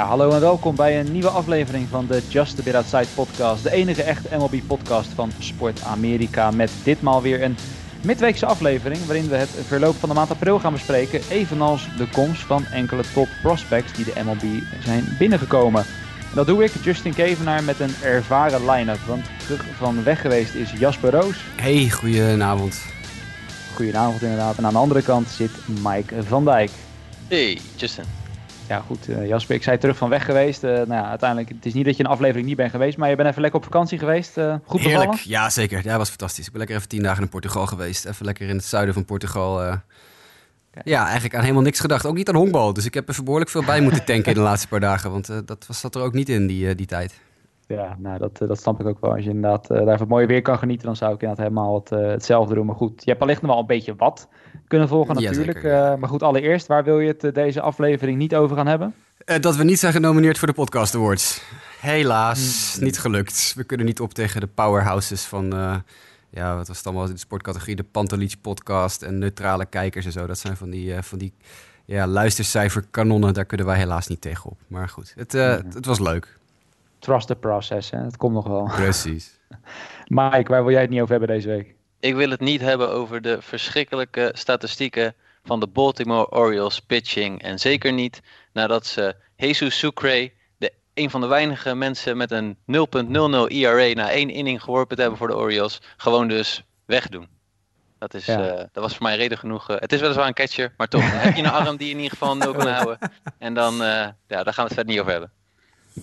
Ja, hallo en welkom bij een nieuwe aflevering van de Just a Bit Outside podcast. De enige echte MLB podcast van Sport Amerika met ditmaal weer een midweekse aflevering waarin we het verloop van de maand april gaan bespreken. Evenals de komst van enkele top prospects die de MLB zijn binnengekomen. En dat doe ik, Justin Kevenaar, met een ervaren line-up. Want terug van weg geweest is Jasper Roos. Hey, goedenavond. Goedenavond inderdaad. En aan de andere kant zit Mike van Dijk. Hey, Justin. Ja, goed, uh, Jasper. Ik zei terug van weg geweest. Uh, nou ja, uiteindelijk, het is niet dat je een aflevering niet bent geweest, maar je bent even lekker op vakantie geweest. Uh, goed Heerlijk, bevallen? ja zeker. Ja, was fantastisch. Ik ben lekker even tien dagen in Portugal geweest. Even lekker in het zuiden van Portugal. Ja, eigenlijk aan helemaal niks gedacht. Ook niet aan honkbal. Dus ik heb even behoorlijk veel bij moeten tanken in de laatste paar dagen. Want dat was, zat er ook niet in die, die tijd. Ja, nou dat, dat snap ik ook wel. Als je inderdaad daar van mooie weer kan genieten, dan zou ik inderdaad helemaal het, hetzelfde doen. Maar goed, je hebt allicht nog wel een beetje wat kunnen volgen natuurlijk. Ja, maar goed, allereerst, waar wil je het deze aflevering niet over gaan hebben? Dat we niet zijn genomineerd voor de Podcast Awards. Helaas, hmm. niet gelukt. We kunnen niet op tegen de powerhouses van, uh, ja, wat was het allemaal in de sportcategorie, de Pantelich podcast en neutrale kijkers en zo. Dat zijn van die, uh, van die ja, luistercijferkanonnen, daar kunnen wij helaas niet tegenop. Maar goed, het, hmm. het, het was leuk. Trust the process, hè? het komt nog wel. Precies. Mike, waar wil jij het niet over hebben deze week? Ik wil het niet hebben over de verschrikkelijke statistieken van de Baltimore Orioles pitching. En zeker niet nadat ze Jesus Sucre, de, een van de weinige mensen met een 0.00 ERA na één inning geworpen te hebben voor de Orioles, gewoon dus wegdoen. Dat, is, ja. uh, dat was voor mij reden genoeg. Uh, het is weliswaar een catcher, maar toch. heb je een arm die in ieder geval nul kan houden. En dan, uh, ja, daar gaan we het verder niet over hebben.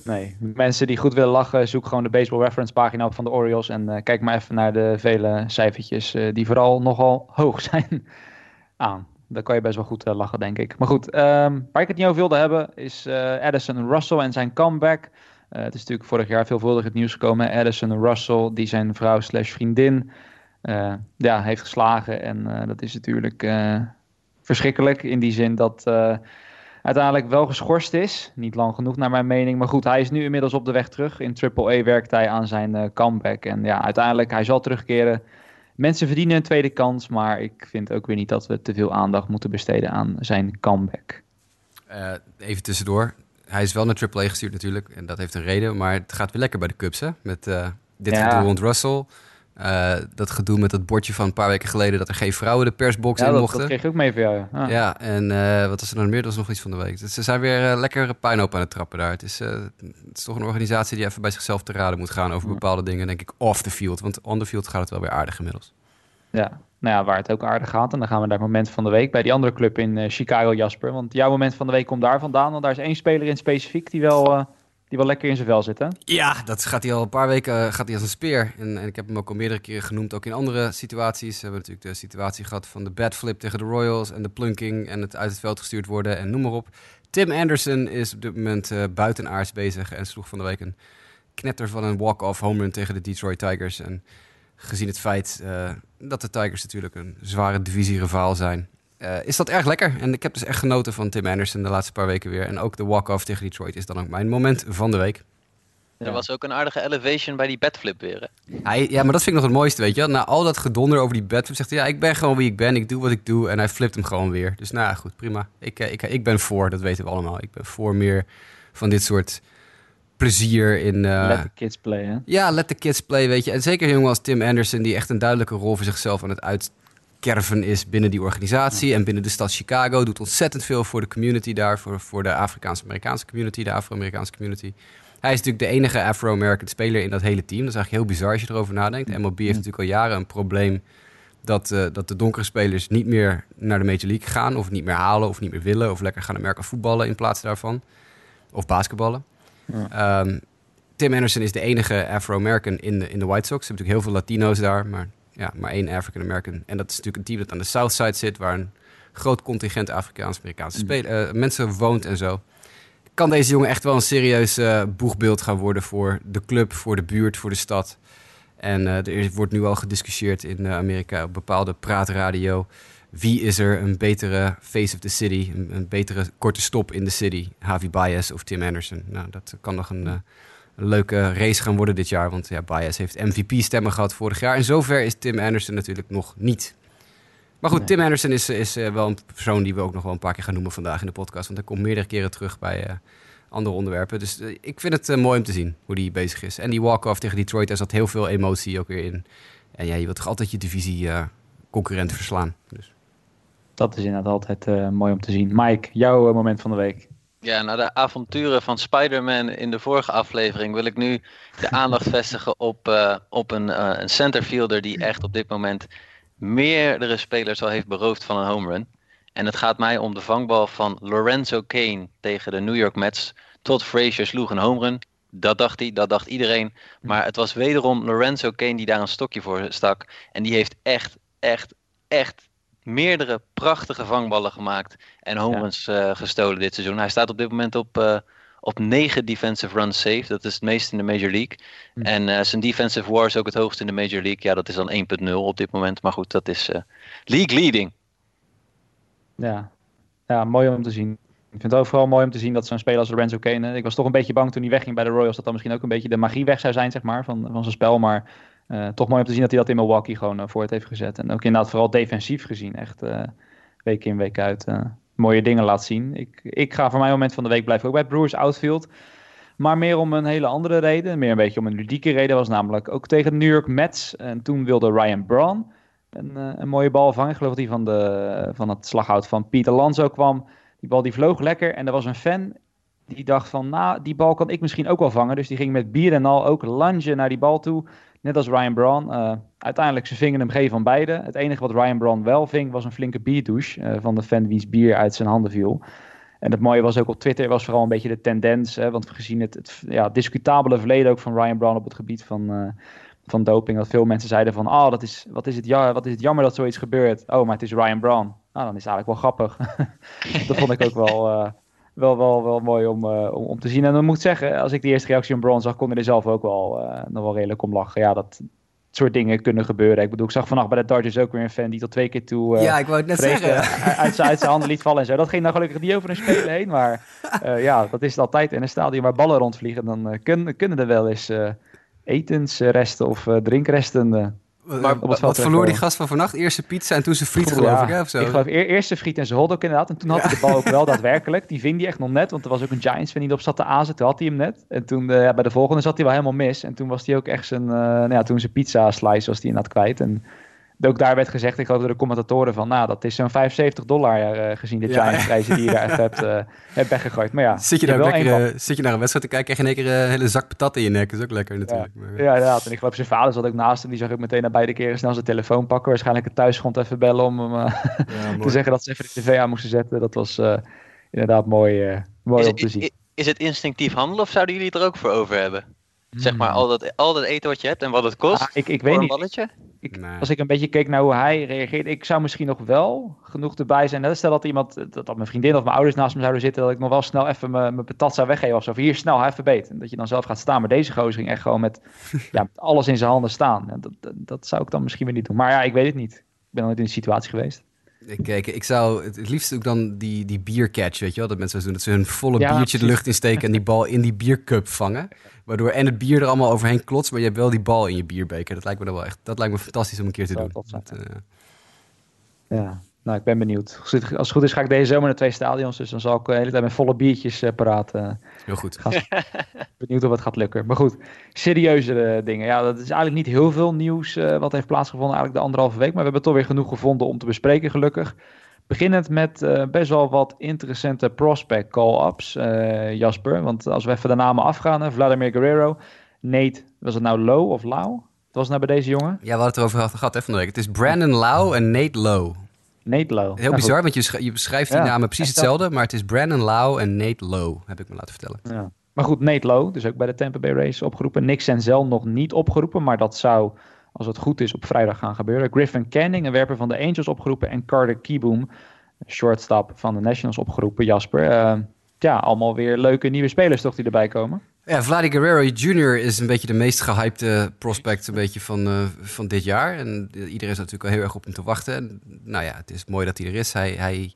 Nee, mensen die goed willen lachen, zoek gewoon de Baseball Reference pagina op van de Orioles. En uh, kijk maar even naar de vele cijfertjes uh, die vooral nogal hoog zijn aan. Daar kan je best wel goed uh, lachen, denk ik. Maar goed, um, waar ik het niet over wilde hebben is Addison Russell en zijn comeback. het is natuurlijk vorig jaar veelvuldig het nieuws gekomen. Addison Russell, die zijn vrouw slash vriendin ja, heeft geslagen. En dat is natuurlijk verschrikkelijk in die zin dat uiteindelijk wel geschorst is. Niet lang genoeg naar mijn mening. Maar goed, hij is nu inmiddels op de weg terug. In Triple A werkt hij aan zijn uh, comeback. En ja, uiteindelijk, hij zal terugkeren. Mensen verdienen een tweede kans. Maar ik vind ook weer niet dat we te veel aandacht moeten besteden aan zijn comeback. Uh, even tussendoor. Hij is wel naar Triple A gestuurd natuurlijk. En dat heeft een reden. Maar het gaat weer lekker bij de Cubs, hè? Met uh, dit ja. gedoe rond Russell. Uh, dat gedoe met dat bordje van een paar weken geleden dat er geen vrouwen de persbox ja, in dat, mochten. dat kreeg ik ook mee voor jou. Ja, ah. ja en uh, wat was er dan meer? Dat was nog iets van de week. Dus ze zijn weer uh, lekker puinhoop aan het trappen daar. Het is, het is toch een organisatie die even bij zichzelf te raden moet gaan over bepaalde dingen, denk ik, off the field. Want on the field gaat het wel weer aardig inmiddels. Ja, nou ja, waar het ook aardig gaat. En dan gaan we naar het moment van de week bij die andere club in Chicago, Jasper. Want jouw moment van de week komt daar vandaan. Want daar is één speler in specifiek die wel die wel lekker in zijn vel zit, hè? Ja, dat gaat hij al een paar weken uh, gaat hij als een speer. En, en, ik heb hem ook al meerdere keren genoemd, ook in andere situaties. We hebben natuurlijk de situatie gehad van de bad flip tegen de Royals... en de plunking en het uit het veld gestuurd worden en noem maar op. Tim Anderson is op dit moment uh, buitenaards bezig... en sloeg van de week een knetter van een walk-off home run tegen de Detroit Tigers. En gezien het feit uh, dat de Tigers natuurlijk een zware divisie-rivaal zijn... Uh, is dat erg lekker. En ik heb dus echt genoten van Tim Anderson de laatste paar weken weer. En ook de walk-off tegen Detroit is dan ook mijn moment van de week. Ja. Er was ook een aardige elevation bij die bedflip weer. Hij, ja, maar dat vind ik nog het mooiste, weet je. Na al dat gedonder over die bedflip zegt hij... ja, ik ben gewoon wie ik ben, ik doe wat ik doe. En hij flipt hem gewoon weer. Dus nou ja, goed, prima. Ik, ik, ik ben voor, dat weten we allemaal. Ik ben voor meer van dit soort plezier in... Uh... Let the kids play, hè? Ja, let the kids play, weet je. En zeker jongen als Tim Anderson... die echt een duidelijke rol voor zichzelf aan het uit kerven is binnen die organisatie en binnen de stad Chicago. Doet ontzettend veel voor de community daar, voor, voor de Afrikaanse-Amerikaanse community, de Afro-Amerikaanse community. Hij is natuurlijk de enige Afro-American speler in dat hele team. Dat is eigenlijk heel bizar als je erover nadenkt. MLB heeft natuurlijk al jaren een probleem dat, uh, dat de donkere spelers niet meer naar de Major League gaan, of niet meer halen, of niet meer willen, of lekker gaan Amerika voetballen in plaats daarvan. Of basketballen. Ja. Um, Tim Anderson is de enige Afro-American in de, in de White Sox. Er hebben natuurlijk heel veel Latino's daar, maar ja, maar één African American. En dat is natuurlijk een team dat aan de South Side zit, waar een groot contingent Afrikaans-Amerikaanse mm. uh, mensen woont en zo. Kan deze jongen echt wel een serieus uh, boegbeeld gaan worden voor de club, voor de buurt, voor de stad. En uh, er wordt nu al gediscussieerd in Amerika op bepaalde praatradio. Wie is er een betere face of the city, een, een betere korte stop in de city? Javi Baez of Tim Anderson? Nou, dat kan nog een een leuke race gaan worden dit jaar. Want ja, Baez heeft MVP-stemmen gehad vorig jaar. En zover is Tim Anderson natuurlijk nog niet. Maar goed, nee. Tim Anderson is, is uh, wel een persoon die we ook nog wel een paar keer gaan noemen vandaag in de podcast. Want hij komt meerdere keren terug bij uh, andere onderwerpen. Dus eh, ik vind het eh, mooi om te zien hoe die bezig is. En die walk-off tegen Detroit, daar zat heel veel emotie ook weer in. En ja, je wilt toch altijd je divisie eh, concurrent verslaan. Dus. Dat is inderdaad altijd eh, mooi om te zien. Mike, jouw eh, moment van de week. Ja, na de avonturen van Spider-Man in de vorige aflevering wil ik nu de aandacht vestigen op, eh, op een, eh, een centerfielder die echt op dit moment meerdere spelers al heeft beroofd van een home run. En het gaat mij om de vangbal van Lorenzo Kane tegen de New York Mets. Todd Frazier sloeg een home run. Dat dacht hij, dat dacht iedereen. Maar het was wederom Lorenzo Kane die daar een stokje voor stak. En die heeft echt, echt, echt meerdere prachtige vangballen gemaakt. En home Ja. runs eh, gestolen dit seizoen. Hij staat op dit moment op, eh, op 9 defensive runs saved. Dat is het meest in de Major League. Hm. En eh, zijn defensive war is ook het hoogst in de Major League. Ja, dat is dan 1.0 op dit moment. Maar goed, dat is league leading. Ja. ja, mooi om te zien. Ik vind het ook vooral mooi om te zien dat zo'n speler als Lorenzo Kane... Ik was toch een beetje bang toen hij wegging bij de Royals... dat dan misschien ook een beetje de magie weg zou zijn, zeg maar, van, van zijn spel. Maar eh, toch mooi om te zien dat hij dat in Milwaukee gewoon uh, heeft gezet. En ook inderdaad vooral defensief gezien. Echt uh, week in, week uit mooie dingen laat zien. Ik, ik ga voor mijn moment van de week blijven ook bij Brewers Outfield. Maar meer om een hele andere reden. Meer een beetje om een ludieke reden. Was namelijk ook tegen de New York Mets. En toen wilde Ryan Braun een, een mooie bal vangen. Ik geloof dat hij van, de, van het slaghout van Pieter Lanzo kwam. Die bal die vloog lekker. En er was een fan die dacht van, nou, die bal kan ik misschien ook wel vangen. Dus die ging met bier en al ook lungen naar die bal toe. Net als Ryan Braun. Uh, uiteindelijk, ze vingen hem geen van beide. Het enige wat Ryan Braun wel ving, was een flinke bierdouche uh, van de fan wiens bier uit zijn handen viel. En het mooie was ook op Twitter, was vooral een beetje de tendens. Hè, want gezien het, het ja, discutabele verleden ook van Ryan Braun op het gebied van, uh, van doping. Dat veel mensen zeiden van, oh, dat is, wat, is het, ja, wat is het jammer dat zoiets gebeurt. Oh, maar het is Ryan Braun. Nou, dan is het eigenlijk wel grappig. dat vond ik ook wel, wel, wel, wel mooi om, uh, om, om, te zien. En dan moet ik zeggen, als ik de eerste reactie van Braun zag, kon ik er zelf ook wel, uh, nog wel redelijk om lachen. Ja, dat soort dingen kunnen gebeuren. Ik bedoel, ik zag vannacht bij de Dodgers ook weer een fan die tot twee keer toe... ja, ik wou het net zeggen. Uit zijn, uit zijn handen liet vallen en zo. Dat ging dan gelukkig niet over een speler heen. Maar ja, dat is het altijd in een stadion waar ballen rondvliegen. Dan kunnen, kunnen er wel eens etensresten of drinkresten maar wat, wat verloor die gast van vannacht? Eerste pizza en toen zijn friet, geloof ja, ik, hè, of zo? Ik geloof eer, eerste friet en zijn hotdog inderdaad. En toen had hij de bal ook wel daadwerkelijk. Die ving hij echt nog net, want er was ook een Giants fan die erop zat te azen. Toen had hij hem net. En toen, uh, ja, bij de volgende zat hij wel helemaal mis. En toen was hij ook echt zijn, uh, nou ja, toen zijn pizza slice was hij inderdaad kwijt. En ook daar werd gezegd, ik geloof door de commentatoren van, nou, dat is zo'n 75 dollar uh, gezien de Giants prijzen die je daar echt hebt, uh, hebt weggegooid. Maar ja, zit je, daar lekker, zit je naar een wedstrijd te kijken, krijg je in één keer een hele zak patat in je nek. Dat is ook lekker natuurlijk. Ja, maar, ja inderdaad. En ik geloof zijn vader zat ook naast hem. Die zag ook meteen na beide keren snel zijn telefoon pakken. Waarschijnlijk het thuisgrond even bellen om hem uh, ja, te zeggen dat ze even de tv aan moesten zetten. Dat was uh, inderdaad mooi, mooi is om te zien. Is, is het instinctief handelen of zouden jullie het er ook voor over hebben? Hmm. Zeg maar, al dat, al dat eten wat je hebt en wat het kost ah, ik, ik weet niet. balletje? Ik, nee. Als ik een beetje keek naar hoe hij reageert, ik zou misschien nog wel genoeg erbij zijn. Stel dat iemand, dat, dat mijn vriendin of mijn ouders naast me zouden zitten, dat ik nog wel snel even mijn, mijn patat zou weggeven of zo. Of hier snel, even beet. En dat je dan zelf gaat staan. Maar deze gozer ging echt gewoon met ja, alles in zijn handen staan. En dat, dat, dat, zou ik dan misschien weer niet doen. Maar ja, ik weet het niet. Ik ben nooit in die situatie geweest. Kijk, ik zou het liefst ook dan die, die biercatch, weet je wel, dat mensen doen. Dat ze hun volle ja, biertje de lucht insteken en die bal in die biercup vangen. Waardoor en het bier er allemaal overheen klotst, maar je hebt wel die bal in je bierbeker. Dat lijkt me dan wel echt, dat lijkt me fantastisch om een keer te doen. Dat, uh... Ja, nou, ik ben benieuwd. Als het goed is, ga ik deze zomer naar twee stadions. Dus dan zal ik de hele tijd met volle biertjes uh, praten. Heel goed. Gaan, benieuwd of het gaat lukken. Maar goed, serieuzere dingen. Ja, dat is eigenlijk niet heel veel nieuws uh, wat heeft plaatsgevonden eigenlijk de anderhalve week. Maar we hebben toch weer genoeg gevonden om te bespreken, gelukkig. Beginnend met uh, best wel wat interessante prospect call-ups, uh, Jasper. Want als we even de namen afgaan, hè, Vladimir Guerrero, Nate, was het nou Low of Lau? Wat was het nou bij deze jongen? Ja, we hadden het erover gehad, hè, van de week. Het is Brandon Lau en Nate Low. Nate Low. Heel bizar, goed. want je, je beschrijft die ja, namen precies hetzelfde, maar het is Brandon Lau en Nate Low, heb ik me laten vertellen. Ja. Maar goed, Nate Low, dus ook bij de Tampa Bay Race opgeroepen. Nick Senzel nog niet opgeroepen, maar dat zou, als het goed is, op vrijdag gaan gebeuren. Griffin Canning, een werper van de Angels opgeroepen. En Carter Kieboom, shortstop van de Nationals opgeroepen. Jasper, uh, ja, allemaal weer leuke nieuwe spelers toch die erbij komen. Ja, Vladi Guerrero Jr. is een beetje de meest gehypte prospect een beetje van, uh, van dit jaar. En iedereen is natuurlijk al heel erg op hem te wachten. En, nou ja, het is mooi dat hij er is. Hij, hij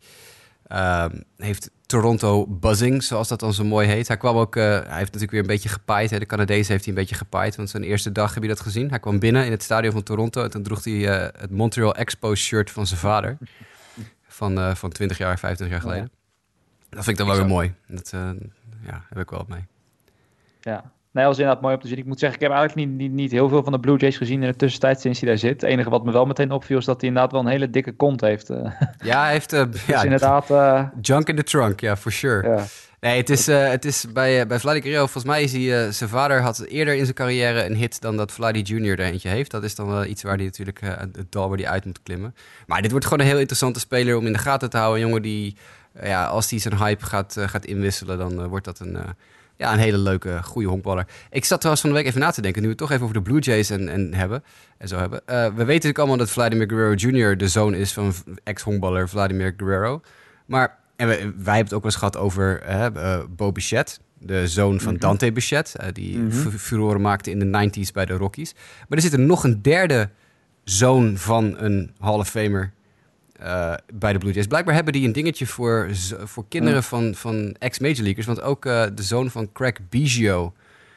uh, heeft Toronto buzzing, zoals dat dan zo mooi heet. Hij kwam ook, uh, hij heeft natuurlijk weer een beetje gepaaid. Hè. De Canadees heeft hij een beetje gepaaid, want zijn eerste dag heb je dat gezien. Hij kwam binnen in het stadion van Toronto en toen droeg hij uh, het Montreal Expo shirt van zijn vader. Van, van 20 jaar, 25 jaar geleden. Ja. Dat vind ik dan wel weer mooi. Dat, ja, heb ik wel mee. Ja, Nee, dat was inderdaad mooi om te zien. Ik moet zeggen, ik heb eigenlijk niet, niet, niet heel veel van de Blue Jays gezien in de tussentijd sinds hij daar zit. Het enige wat me wel meteen opviel is dat hij inderdaad wel een hele dikke kont heeft. eh. Ja, hij heeft... eh, dus ja, inderdaad... eh, junk in the trunk, ja, for sure. ja. Nee, het is, het is bij, bij Vladi Guerrero, volgens mij is hij, zijn vader had eerder in zijn carrière een hit dan dat Vladi Jr. er eentje heeft. Dat is dan wel iets waar hij natuurlijk, het dal waar hij uit moet klimmen. Maar dit wordt gewoon een heel interessante speler om in de gaten te houden. Een jongen die, ja, als hij zijn hype gaat, gaat inwisselen, dan wordt dat een, ja, een hele leuke, goede honkballer. Ik zat trouwens van de week even na te denken, nu we het toch even over de Blue Jays en, en hebben, en zo hebben. Eh, we weten natuurlijk allemaal dat Vladimir Guerrero Jr. de zoon is van ex-honkballer Vladimir Guerrero. Maar en wij, wij hebben het ook wel eens gehad over uh, Bo Bichette, de zoon van Mhm. Dante Bichette, eh, die furoren maakte in de 90s bij de Rockies. Maar er zit er nog een derde zoon van een Hall of Famer eh, bij de Blue Jays. Blijkbaar hebben die een dingetje voor, voor kinderen Ja. van, van ex-Major Leaguers. Want ook eh, de zoon van Craig Biggio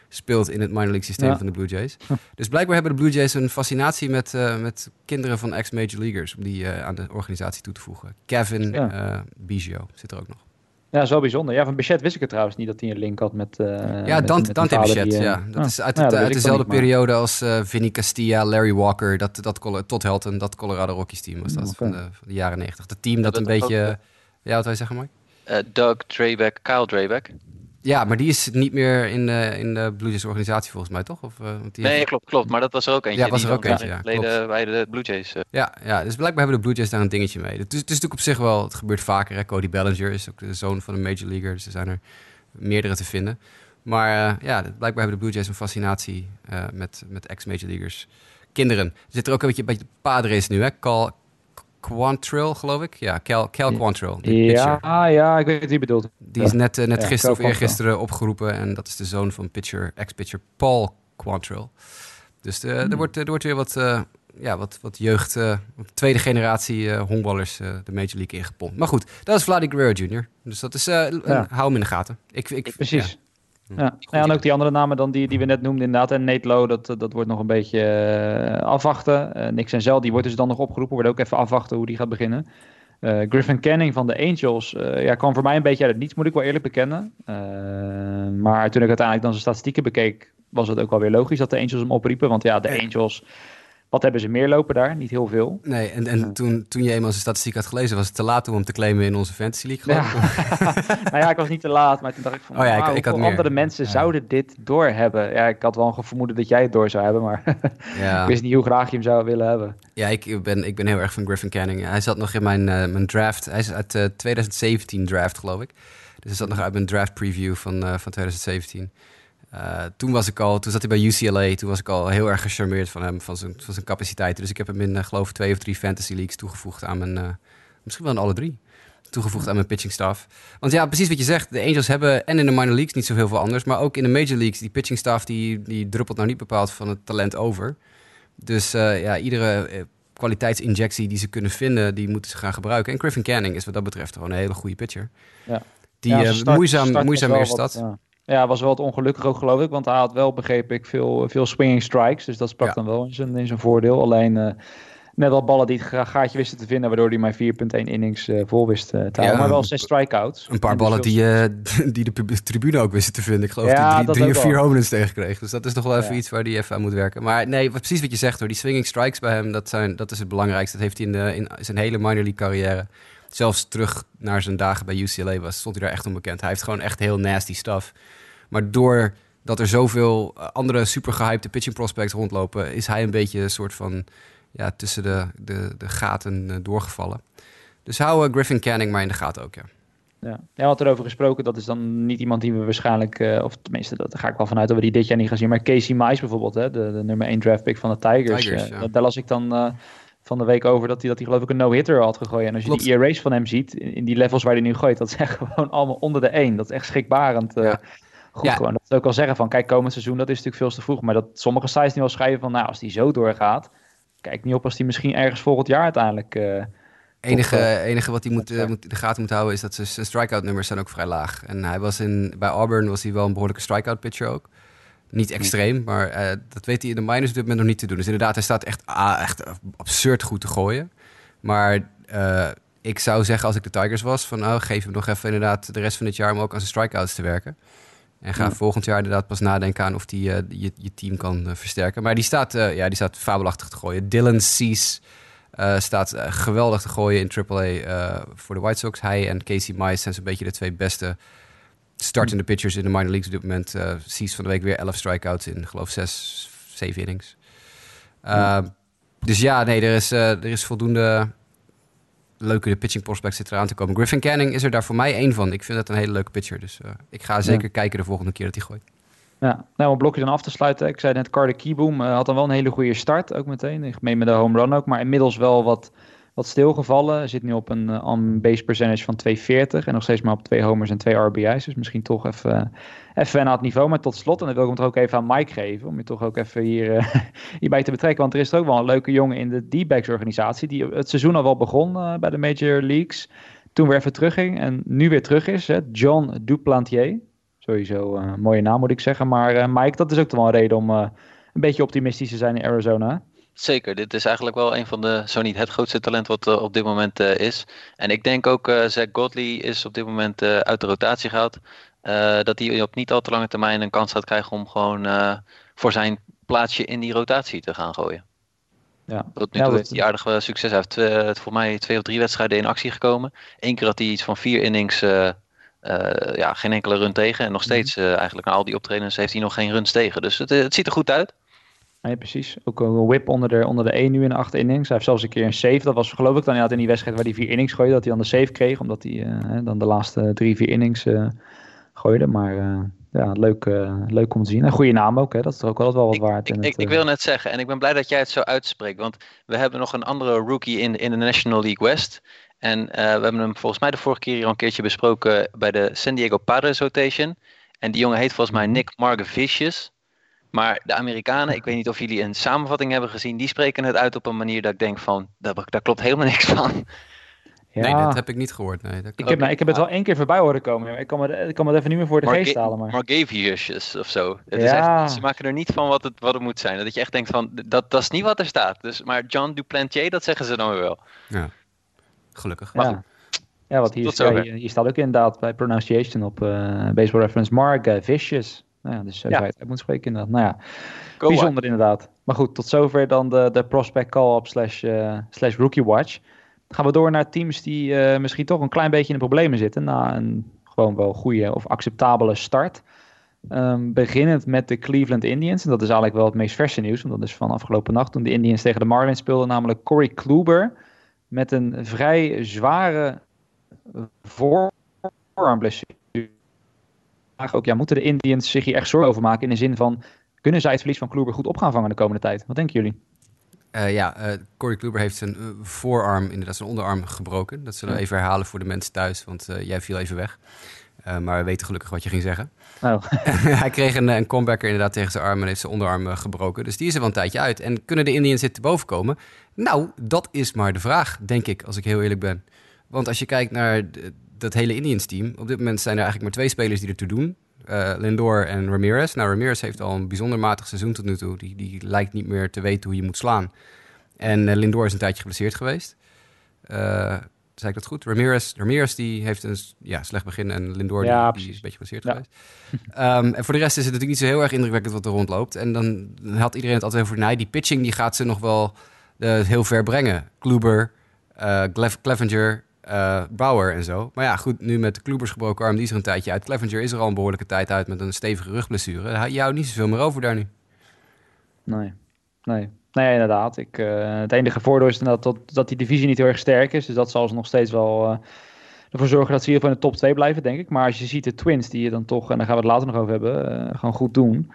speelt in het minor league systeem Ja. van de Blue Jays. Dus blijkbaar hebben de Blue Jays een fascinatie met, eh, met kinderen van ex-Major Leaguers... om die aan de organisatie toe te voegen. Kevin Ja. Biggio zit er ook nog. Ja, wel bijzonder. Ja, van Bichette wist ik het trouwens niet dat hij een link had met... eh, Ja, met- Dante, met een Dante vader Bichette, die, eh, ja. Dat ah, is uit, het, dat uit wist ik dezelfde maar- periode als eh Vinny Castilla, Larry Walker, dat, dat, Todd Helton, dat Colorado Rockies team was dat, van, de, van de jaren negentig. Dat team dat Dat een ook, beetje... Ja, wat wij zeggen, Mike? Eh, Doug Drayback, Kyle Drayback. Ja, maar die is niet meer in de, in de Blue Jays organisatie volgens mij, toch? Of, eh, want die Nee, heeft- klopt, klopt. Maar dat was er ook eentje. Ja, was er ook eentje, ja, bij de Blue Jays. eh, ja, ja, dus blijkbaar hebben de Blue Jays daar een dingetje mee. Het is, het is natuurlijk op zich wel, het gebeurt vaker. Hè? Cody Bellinger is ook de zoon van een major leaguer, dus er zijn er meerdere te vinden. Maar eh, ja, blijkbaar hebben de Blue Jays een fascinatie met, met ex-major leaguers. Kinderen. Er zit er ook een beetje, een beetje Padres nu, hè? Cal Quantrill, geloof ik. Ja, Cal, Cal Ja. Quantrill. Ja, ah, ja, ik weet wie je bedoelt. Die is net, eh, net Ja, gisteren Cal of eergisteren opgeroepen. En dat is de zoon van pitcher, ex-pitcher Paul Quantrill. Dus de, er, wordt, er wordt weer wat, eh, ja, wat, wat jeugd, eh, tweede generatie eh honkballers eh, de Major League ingepompt. Maar goed, dat is Vladi Guerrero Jr. Dus dat is, eh, Ja. hou hem in de gaten. Ik, ik, Precies. ja. Ja. Ja. en ook die andere namen dan die, die we net noemden inderdaad. En Nate Lowe, dat, dat wordt nog een beetje eh, afwachten. Eh Nick Senzel, die wordt dus dan nog opgeroepen. Wordt ook even afwachten hoe die gaat beginnen. Eh, Griffin Canning van de Angels eh, ja, kwam voor mij een beetje uit het niets, moet ik wel eerlijk bekennen. Eh, maar toen ik uiteindelijk dan zijn statistieken bekeek, was het ook wel weer logisch dat de Angels hem opriepen. Want ja, de. Angels, wat hebben ze meer lopen daar? Niet heel veel. Nee, en, en toen, toen je eenmaal zijn statistiek had gelezen, was het te laat om hem te claimen in onze Fantasy League. Ja. nou ja, ik was niet te laat, maar toen dacht ik van, Oh ja, ik- wauw, ik had meer. andere mensen Ja. zouden dit doorhebben? Ja, ik had wel een vermoeden dat jij het door zou hebben, maar Ja. ik wist niet hoe graag je hem zou willen hebben. Ja, ik ben, ik ben heel erg van Griffin Canning. Hij zat nog in mijn, eh, mijn draft. Hij is uit eh, 2017 draft, geloof ik. Dus hij zat nog uit mijn draft preview van, eh, van 2017. Eh, toen was ik al, toen zat hij bij UCLA. Toen was ik al heel erg gecharmeerd van hem, van zijn, van zijn capaciteiten. Dus ik heb hem in, eh, geloof ik, twee of drie fantasy leagues toegevoegd aan mijn, eh, misschien wel in alle drie. Toegevoegd aan mijn pitching staff. Want ja, precies wat je zegt. De Angels hebben en in de minor leagues niet zoveel veel anders. Maar ook in de major leagues, die pitching staff, die, die druppelt nou niet bepaald van het talent over. Dus ja, iedere kwaliteitsinjectie die ze kunnen vinden, die moeten ze gaan gebruiken. En Griffin Canning is wat dat betreft gewoon een hele goede pitcher. Ja. Die Ja, zijn start- moeizaam, moeizaam eerste stad. Ja. Ja, was wel wat ongelukkig ook geloof ik, want hij had wel, begreep ik, veel, veel swinging strikes. Dus dat sprak Ja. dan wel in zijn, in zijn voordeel. Alleen eh, net wel ballen die het gaatje wisten te vinden, waardoor hij maar 4.1 innings eh, vol wist eh, te houden. Ja, maar wel zes strikeouts. Een paar En ballen die, eh, die de tribune ook wisten te vinden. Ik geloof Ja, hij drie, of vier wel. home runs tegenkreeg. Dus dat is nog wel even iets waar hij even aan moet werken. Maar nee, wat, precies wat je zegt hoor. Die swinging strikes bij hem, dat, zijn, dat is het belangrijkste. Dat heeft hij in, de, in zijn hele minor league carrière. Zelfs terug naar zijn dagen bij UCLA was, stond hij daar echt onbekend. Hij heeft gewoon echt heel nasty stuff. Maar doordat er zoveel eh, andere super gehypte pitching prospects rondlopen, is hij een beetje een soort van ja, tussen de, de, de gaten eh, doorgevallen. Dus hou eh, Griffin Canning maar in de gaten ook, ja. Ja, ja had erover gesproken. Dat is dan niet iemand die we waarschijnlijk, of tenminste, dat, daar ga ik wel vanuit dat we die dit jaar niet gaan zien. Maar Casey Mize bijvoorbeeld, hè, de, de nummer 1 draft pick van de Tigers. Tigers, ja. dat- Daar las ik dan van de week over dat hij, dat hij geloof ik een no-hitter had gegooid. En als je Klopt. die ERA's van hem ziet, in, in die levels waar hij nu gooit, dat is echt gewoon allemaal onder de 1. Dat is echt schrikbarend. eh, Ja. Goed Ja. gewoon. Dat ze ook al zeggen van, kijk, komend seizoen, dat is natuurlijk veel te vroeg. Maar dat sommige sites nu al schrijven van, nou, als die zo doorgaat, kijk niet op als die misschien ergens volgend jaar uiteindelijk... eh, enige, eh, enige wat hij moet, moet, in de gaten moet houden is dat zijn- zijn strikeout nummers zijn ook vrij laag. En hij was in, bij Auburn was hij wel een behoorlijke strikeout pitcher ook. Niet extreem, maar eh, dat weet hij in de minors op dit moment nog niet te doen. Dus inderdaad, hij staat echt, ah, echt absurd goed te gooien. Maar eh, ik zou zeggen als ik de Tigers was, van oh, geef hem nog even inderdaad de rest van dit jaar om ook aan zijn strikeouts te werken. En ga Ja. volgend jaar inderdaad pas nadenken aan of die eh, je, je team kan versterken. Maar die staat, ja, die staat fabelachtig te gooien. Dylan Cease staat geweldig te gooien in AAA voor de White Sox. Hij en Casey Mize zijn zo'n beetje de twee beste startende pitchers in de minor leagues op dit moment. Eh Cease van de week weer 11 strikeouts in, geloof zes, zeven innings. Ja. Uh, Dus ja, nee, er is, eh, er is voldoende leuke pitching prospects zitten eraan te komen. Griffin Canning is er daar voor mij één van. Ik vind dat een hele leuke pitcher. Dus eh, ik ga zeker kijken de volgende keer dat hij gooit. Ja, nou, om een blokje dan af te sluiten. Ik zei net, Carter Kieboom eh, had dan wel een hele goede start, ook meteen. Ik meen met de home run ook, maar inmiddels wel wat, wat stilgevallen. Zit nu op een eh, on-base percentage van 240 en nog steeds maar op twee homers en twee RBI's. Dus misschien toch even, eh, even aan het niveau. Maar tot slot, en dan wil ik hem toch ook even aan Mike geven, om je toch ook even hier, eh, hierbij te betrekken. Want er is er ook wel een leuke jongen in de D-backs organisatie, die het seizoen al wel begon bij de Major Leagues. Toen weer even terugging en nu weer terug is. Hè, John Duplantier. Sowieso mooie naam moet ik zeggen. Maar Mike, dat is ook wel een reden om een beetje optimistisch te zijn in Arizona. Zeker, dit is eigenlijk wel een van de, zo niet het grootste talent wat eh, op dit moment eh, is. En ik denk ook, eh Zach Godley is op dit moment uit de rotatie gehaald. Eh, dat hij op niet al te lange termijn een kans gaat krijgen om gewoon voor zijn plaatsje in die rotatie te gaan gooien. Ja, Tot nu toe heeft hij aardig succes. Hij heeft voor mij twee of drie wedstrijden in actie gekomen. Eén keer had hij iets van vier innings, ja, geen enkele run tegen. En nog steeds eh, eigenlijk na al die optredens heeft hij nog geen runs tegen. Dus het, het ziet er goed uit. Nee, precies. Ook een whip onder de, onder de 1 nu in de 8 innings. Hij heeft zelfs een keer een save. Dat was geloof ik dan inderdaad in die wedstrijd waar hij vier innings gooide. Dat hij dan de save kreeg. Omdat hij eh, dan de laatste drie, vier innings eh, gooide. Maar eh, ja, leuk, leuk om te zien. Een goede naam ook. Hè. Dat is er ook altijd wel wat waard. ik, het, ik wil net zeggen, en ik ben blij dat jij het zo uitspreekt. Want we hebben nog een andere rookie in, in de National League West. En we hebben hem volgens mij de vorige keer hier al een keertje besproken bij de San Diego Padres rotation. En die jongen heet volgens mij Nick Margevicius. Maar de Amerikanen, ik weet niet of jullie een samenvatting hebben gezien, die spreken het uit op een manier dat ik denk van, daar, daar klopt helemaal niks van. ja, Nee, dat heb ik niet gehoord. Nee, dat ik, heb, nou, ik heb het wel één keer voorbij horen komen. Ik kan me, ik kan me het even niet meer voor de geest halen. Maar... Margevicius of zo. Het is Ja. echt, ze maken er niet van wat het, wat het moet zijn. Dat je echt denkt van, dat, dat is niet wat er staat. Dus, maar John Duplantier, dat zeggen ze dan weer wel. gelukkig. Ja. Ja, wat hier, ja, staat ook inderdaad bij pronunciation op eh Baseball Reference Mark Vicious. Nou ja, dus zo Ja. zou je het uit moeten spreken inderdaad. Nou ja, Go bijzonder inderdaad. Maar goed, tot zover dan de, de prospect call-up slash, eh, slash rookie watch. Dan gaan we door naar teams die eh, misschien toch een klein beetje in de problemen zitten. Na een gewoon wel goede of acceptabele start. Ehm, beginnend met de Cleveland Indians. En dat is eigenlijk wel het meest verse nieuws. Want dat is van afgelopen nacht toen de Indians tegen de Marlins speelden. Namelijk Corey Kluber. Met een vrij zware voorarmblessure. Vraag Ook, ja, moeten de Indians zich hier echt zorgen over maken? In de zin van, kunnen zij het verlies van Kluber goed op gaan vangen de komende tijd? Wat denken jullie? Eh, ja, eh Corey Kluber heeft zijn eh, voorarm, inderdaad zijn onderarm gebroken. Dat zullen we even herhalen voor de mensen thuis, want jij viel even weg. Maar we weten gelukkig wat je ging zeggen. Nou, Hij kreeg een, een comebacker inderdaad tegen zijn arm en heeft zijn onderarm gebroken. Dus die is er wel een tijdje uit. En kunnen de Indians dit te boven komen? Nou, dat is maar de vraag, denk ik, als ik heel eerlijk ben. Want als je kijkt naar d- dat hele Indians team, op dit moment zijn er eigenlijk maar twee spelers die ertoe doen. Eh, Lindor en Ramirez. Nou, Ramirez heeft al een bijzonder matig seizoen tot nu toe. Die, die lijkt niet meer te weten hoe je moet slaan. En eh, Lindor is een tijdje geblesseerd geweest. Eh zei ik dat goed? Ramirez, Ramirez die heeft een ja, slecht begin en Lindor Ja, die, is een beetje geblesseerd Ja. geweest. Ehm, en voor de rest is het natuurlijk niet zo heel erg indrukwekkend wat er rondloopt. En dan had iedereen het altijd over, nee, die pitching die gaat ze nog wel heel ver brengen. Kluber, Clevenger, eh, Bauer en zo. Maar ja, goed, nu met de Klubers gebroken arm, die is er een tijdje uit. Clevenger is er al een behoorlijke tijd uit met een stevige rugblessure. Je houdt niet zoveel meer over daar nu. nee. Nee. Nee, inderdaad. Ik, eh, het enige voordeel is inderdaad dat, dat die divisie niet heel erg sterk is. Dus dat zal ze nog steeds wel eh, ervoor zorgen dat ze hier in de top 2 blijven, denk ik. Maar als je ziet de Twins, die je dan toch, en daar gaan we het later nog over hebben, eh, gewoon goed doen.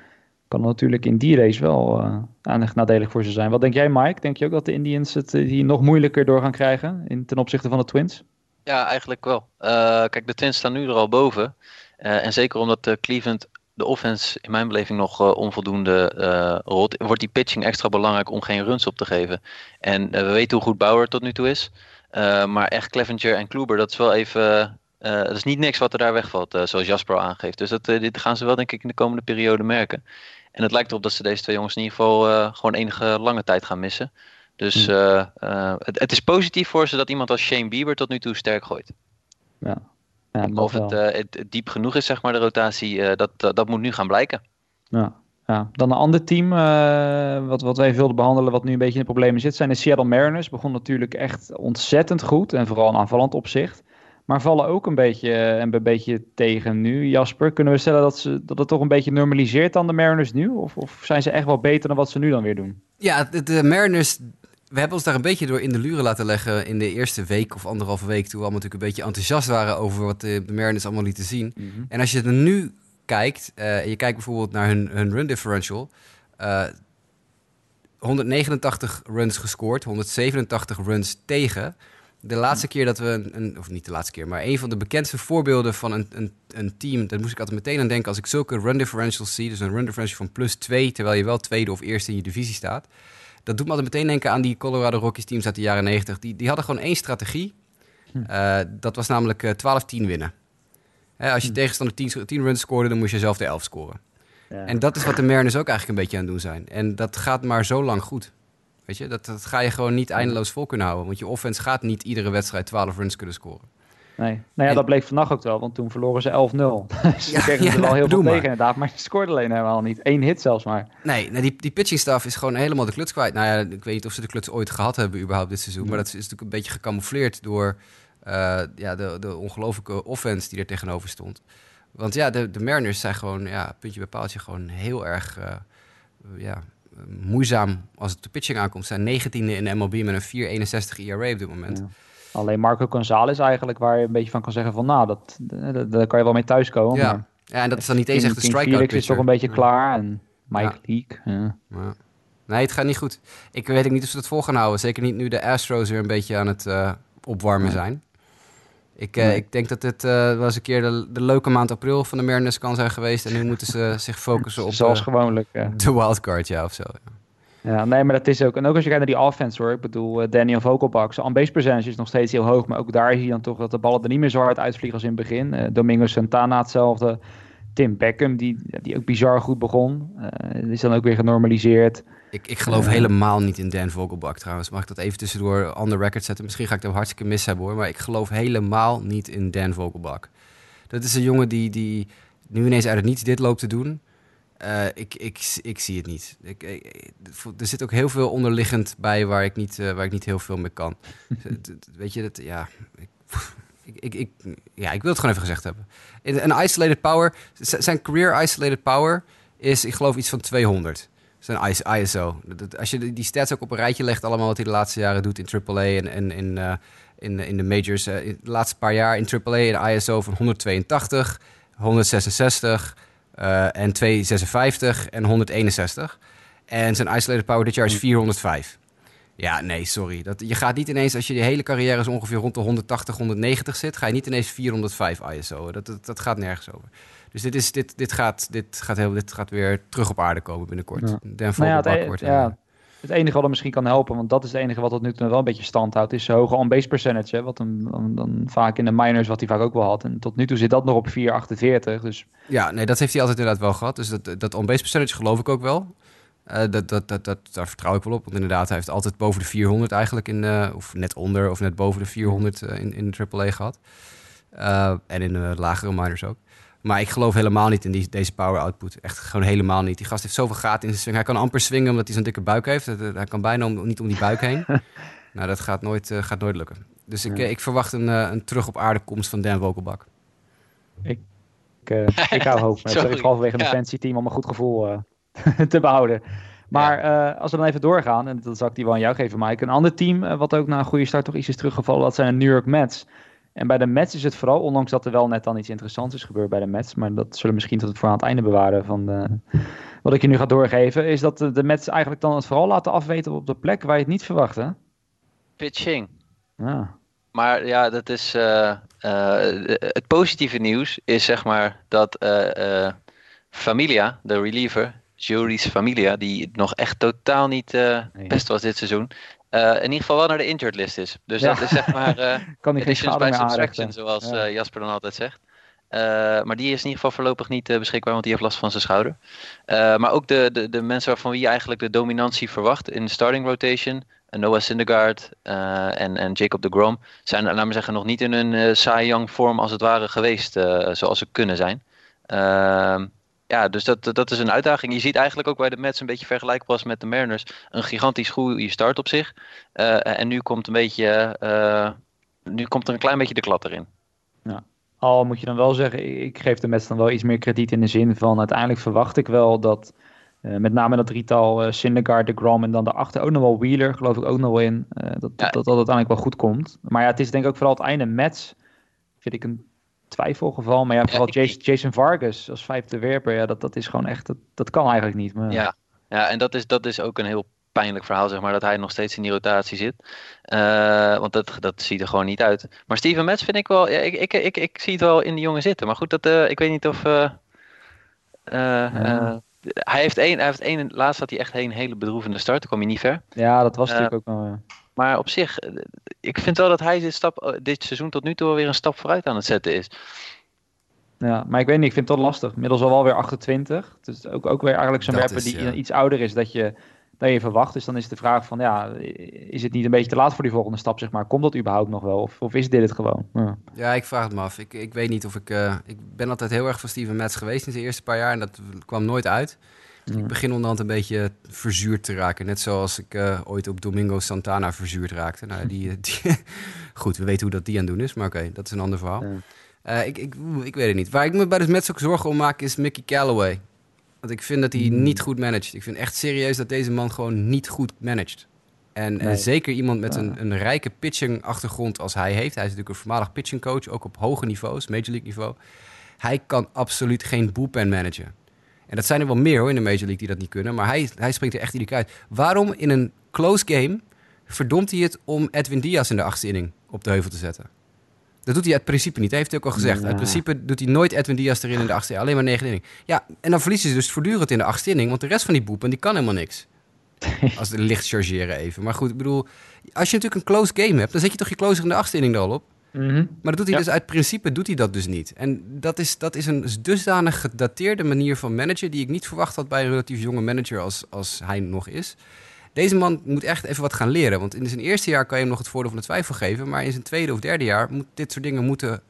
Kan natuurlijk in die race wel uh, aandacht nadelig voor ze zijn. Wat denk jij, Mike? Denk je ook dat de Indians het eh, hier nog moeilijker door gaan krijgen in, ten opzichte van de Twins? Ja, eigenlijk wel. Eh, kijk, de Twins staan nu er al boven. Eh, en zeker omdat eh, Cleveland de offense in mijn beleving nog eh, onvoldoende eh rolt, wordt die pitching extra belangrijk om geen runs op te geven. En eh, we weten hoe goed Bauer tot nu toe is. Eh, maar echt Clevenger en Kluber, dat is wel even... eh, dat is niet niks wat er daar wegvalt, eh, zoals Jasper aangeeft. Dus dat, eh, dit gaan ze wel denk ik in de komende periode merken. En het lijkt erop dat ze deze twee jongens in ieder geval eh, gewoon enige lange tijd gaan missen. Dus uh, het, het, is positief voor ze dat iemand als Shane Bieber tot nu toe sterk gooit. Ja. ja of het, het, diep genoeg is, zeg maar, de rotatie, dat, dat moet nu gaan blijken. Ja. Ja, dan een ander team uh, wat, wat wij wilden behandelen, wat nu een beetje in de problemen zit, zijn de Seattle Mariners. Begon natuurlijk echt ontzettend goed en vooral in aanvallend opzicht. Maar vallen ook een beetje, uh, een beetje tegen nu. Jasper, kunnen we stellen dat, ze, dat het toch een beetje normaliseert aan de Mariners nu? Of, of zijn ze echt wel beter dan wat ze nu dan weer doen? Ja, de, de Mariners we hebben ons daar een beetje door in de luren laten leggen in de eerste week of anderhalve week. Toen we allemaal natuurlijk een beetje enthousiast waren over wat de, Mariners allemaal lieten zien. Mm -hmm. En als je er nu kijkt, uh, je kijkt bijvoorbeeld naar hun, hun run differential. Uh, 189 runs gescoord, 187 runs tegen. De laatste keer dat we een, een, of niet de laatste keer, maar een van de bekendste voorbeelden van een, een, een team, daar moest ik altijd meteen aan denken als ik zulke run differentials zie, dus een run differential van plus 2, terwijl je wel tweede of eerste in je divisie staat. Dat doet me altijd meteen denken aan die Colorado Rockies teams uit de jaren 90. Die, die hadden gewoon één strategie. Uh, dat was namelijk uh, 12-10 winnen. Hè, als je hm. tegenstander 10, 10 runs scoorde, dan moest je zelf de 11 scoren. Ja. En dat is wat de Mariners ook eigenlijk een beetje aan het doen zijn. En dat gaat maar zo lang goed. Weet je, dat, dat ga je gewoon niet eindeloos vol kunnen houden. Want je offense gaat niet iedere wedstrijd 12 runs kunnen scoren. Nee, nou ja, en, dat bleek vannacht ook wel, want toen verloren ze 11-0. dus ja, kregen ze ja, wel heel veel tegen inderdaad, maar ze scoorde alleen helemaal niet. Eén hit zelfs maar. Nee, nou die, die pitching staff is gewoon helemaal de kluts kwijt. Nou ja, ik weet niet of ze de kluts ooit gehad hebben überhaupt dit seizoen, maar dat is, is natuurlijk een beetje gecamoufleerd door uh, ja, de, de ongelofelijke offense die er tegenover stond. Want ja, de, de Mariners zijn gewoon, ja, puntje bij paaltje, gewoon heel erg uh, ja, moeizaam als het de pitching aankomt. Zijn 19e in de MLB met een 4,61 ERA op dit moment. Ja. Alleen Marco Gonzalez eigenlijk, waar je een beetje van kan zeggen van, nou, dat, daar kan je wel mee thuiskomen. Ja, maar ja en dat is dan niet eens echt een strikeout pitcher. is toch een beetje klaar en Mike ja. Leake. Ja. ja. Nee, het gaat niet goed. Ik weet ook niet of ze het vol gaan houden. Zeker niet nu de Astros weer een beetje aan het uh, opwarmen zijn. Ik, nee. ik denk dat dit uh, wel eens een keer de, de, leuke maand april van de Mariners kan zijn geweest. En nu moeten ze zich focussen op Zoals gewoonlijk, ja. de wildcard, ja, of zo. Ja. Ja, nee, maar dat is ook. En ook als je kijkt naar die offense hoor. Ik bedoel, uh, Daniel Vogelbach, zijn on-base percentage is nog steeds heel hoog. Maar ook daar zie je dan toch dat de ballen er niet meer zo hard uitvliegen als in het begin. Uh, Domingo Santana hetzelfde. Tim Beckham, die, die ook bizar goed begon. Is dan ook weer genormaliseerd. Ik, ik geloof helemaal niet in Dan Vogelbach trouwens. Mag ik dat even tussendoor on the record zetten? Misschien ga ik dat hartstikke mis hebben hoor. Maar ik geloof helemaal niet in Dan Vogelbach. Dat is een jongen die, die nu ineens uit het niets dit loopt te doen. Uh, ik, ik, ik zie het niet. Ik, ik, er zit ook heel veel onderliggend bij waar ik niet, uh, waar ik niet heel veel mee kan. Weet je, dat, ja, ik, ik, ja, ik wil het gewoon even gezegd hebben. Een isolated power, zijn career isolated power is, ik geloof, iets van 200. Zijn ISO. Als je die stats ook op een rijtje legt, allemaal wat hij de laatste jaren doet in AAA en, en in, uh, in, in de majors. in de laatste paar jaar in AAA een ISO van 182, 166... Uh, en 256 en 161. En zijn isolated power dit jaar is 405. Ja, nee, sorry. Dat, je gaat niet ineens, als je de hele carrière zo ongeveer rond de 180, 190 zit, ga je niet ineens 405 ISO. Dat, dat, dat gaat nergens over. Dus dit, is, dit, dit, gaat, dit, gaat heel, dit gaat weer terug op aarde komen binnenkort. Ja. Dan nou ja, het, wordt, ja, het enige wat hem misschien kan helpen, want dat is het enige wat tot nu toe wel een beetje stand houdt, is hoge on-base percentage. Hè, wat hem dan, dan, vaak in de minors, wat hij vaak ook wel had. En tot nu toe zit dat nog op 4,48. Dus... Ja, nee, dat heeft hij altijd inderdaad wel gehad. Dus dat, dat on-base percentage geloof ik ook wel. Uh, dat, dat, dat, dat, daar vertrouw ik wel op. Want inderdaad, hij heeft altijd boven de 400 eigenlijk in, uh, of net onder of net boven de 400 uh, in, in de AAA gehad. en in de lagere minors ook. Maar ik geloof helemaal niet in die, deze power output. Echt gewoon helemaal niet. Die gast heeft zoveel gaten in zijn swing. Hij kan amper swingen omdat hij zo'n dikke buik heeft. Hij kan bijna om, niet om die buik heen. nou, dat gaat nooit, uh, gaat nooit lukken. Dus ik, ja. ik verwacht een, uh, een terug op aarde komst van Dan Vogelbak. Ik, ik, uh, ik hou hoop. Het is halverwege een ja. fancy team om een goed gevoel te behouden. Maar ja. als we dan even doorgaan, en dat zal ik die wel aan jou geven, Mike. Een ander team wat ook na een goede start toch iets is teruggevallen, dat zijn de New York Mets. En bij de Mets is het vooral, ondanks dat er wel net dan iets interessants is gebeurd bij de Mets, maar dat zullen we misschien tot het voor aan het einde bewaren van de, wat ik je nu ga doorgeven, is dat de, de Mets eigenlijk dan het vooral laten afweten op de plek waar je het niet verwacht, hè? Pitching. Ja. Maar ja, dat is uh, uh, het positieve nieuws is zeg maar dat uh, Familia, de reliever, Juris Familia, die nog echt totaal niet best was dit seizoen, uh, in ieder geval wel naar de injured list is. Dus ja. dat is zeg maar uh, kan die geen bij subtraction, zoals ja. uh, Jasper dan altijd zegt. maar die is in ieder geval voorlopig niet beschikbaar, want die heeft last van zijn schouder. maar ook de, de, de mensen waarvan wie je eigenlijk de dominantie verwacht in de starting rotation. Noah Syndergaard en, en Jacob de Grom zijn, laten we zeggen, nog niet in een uh, Cy Young vorm als het ware geweest, zoals ze kunnen zijn. Ja, dus dat, dat is een uitdaging. Je ziet eigenlijk ook bij de Mets een beetje vergelijkbaar was met de Mariners. Een gigantisch goede start op zich. en nu komt een beetje, nu komt er een klein beetje de klad erin. Ja. Al moet je dan wel zeggen, ik geef de Mets dan wel iets meer krediet in de zin van uiteindelijk verwacht ik wel dat uh, met name dat drietal uh, Syndergaard, de Grom en dan daarachter ook nog wel Wheeler, geloof ik ook nog wel in. Dat, dat, dat, dat uiteindelijk wel goed komt. Maar ja, het is denk ik ook vooral het einde Mets, vind ik een twijfelgeval. Maar ja, vooral ja, Jason, Jason, Vargas als vijfde werper, ja, dat, dat is gewoon echt, dat, dat kan eigenlijk niet. Maar... Ja, ja, en dat is, dat is ook een heel pijnlijk verhaal, zeg maar, dat hij nog steeds in die rotatie zit. Uh, want dat, dat ziet er gewoon niet uit. Maar Steven Metz vind ik wel, ja, ik, ik, ik, ik zie het wel in de jongen zitten. Maar goed, dat, uh, ik weet niet of... Uh, ja. hij heeft één, hij heeft één, laatst had hij echt een hele bedroevende start, dan kwam hij niet ver. Ja, dat was natuurlijk ook wel... Maar op zich, ik vind wel dat hij dit, stap, dit seizoen tot nu toe weer een stap vooruit aan het zetten is. Ja, maar ik weet niet, ik vind het toch lastig. Middels al wel weer 28. Dus ook, ook weer eigenlijk zo'n werper die ja. iets ouder is. Dat je dat je verwacht. Dus dan is de vraag van, ja, is het niet een beetje te laat voor die volgende stap, zeg maar? Komt dat überhaupt nog wel? Of, of is dit het gewoon? Ja. ja, ik vraag het me af. Ik, ik weet niet of ik... Uh, ik ben altijd heel erg van Steven Metz geweest in de eerste paar jaar en dat kwam nooit uit. Ik begin onderhand een beetje verzuurd te raken. Net zoals ik uh, ooit op Domingo Santana verzuurd raakte. Nou, die, die goed, we weten hoe dat die aan het doen is, maar oké, dat is een ander verhaal. Uh, ik, ik, ik weet het niet. Waar ik me bij de Mets ook zorgen om maak is Mickey Callaway. Want ik vind dat hij hmm. niet goed managt. Ik vind echt serieus dat deze man gewoon niet goed managt. En, nee. en zeker iemand met een, een rijke pitching achtergrond als hij heeft. Hij is natuurlijk een voormalig pitching coach, ook op hoge niveaus, Major League niveau. Hij kan absoluut geen bullpen managen. En dat zijn er wel meer hoor in de Major League die dat niet kunnen. Maar hij, hij springt er echt iedere keer uit. Waarom in een close game verdomt hij het om Edwin Diaz in de achtste inning op de heuvel te zetten? Dat doet hij uit principe niet. Dat heeft hij ook al gezegd. Ja. Uit principe doet hij nooit Edwin Diaz erin in de achtste Alleen maar negen inning. Ja, en dan verliezen ze dus voortdurend in de achtste inning. Want de rest van die boepen, die kan helemaal niks. Als de licht chargeren even. Maar goed, ik bedoel... Als je natuurlijk een close game hebt... dan zet je toch je closer in de achtste inning er al op? Mm -hmm. Maar dat doet hij ja. dus uit principe doet hij dat dus niet. En dat is, dat is een dusdanig gedateerde manier van managen... die ik niet verwacht had bij een relatief jonge manager als, als hij nog is... Deze man moet echt even wat gaan leren. Want in zijn eerste jaar kan je hem nog het voordeel van de twijfel geven. Maar in zijn tweede of derde jaar moet dit soort dingen moeten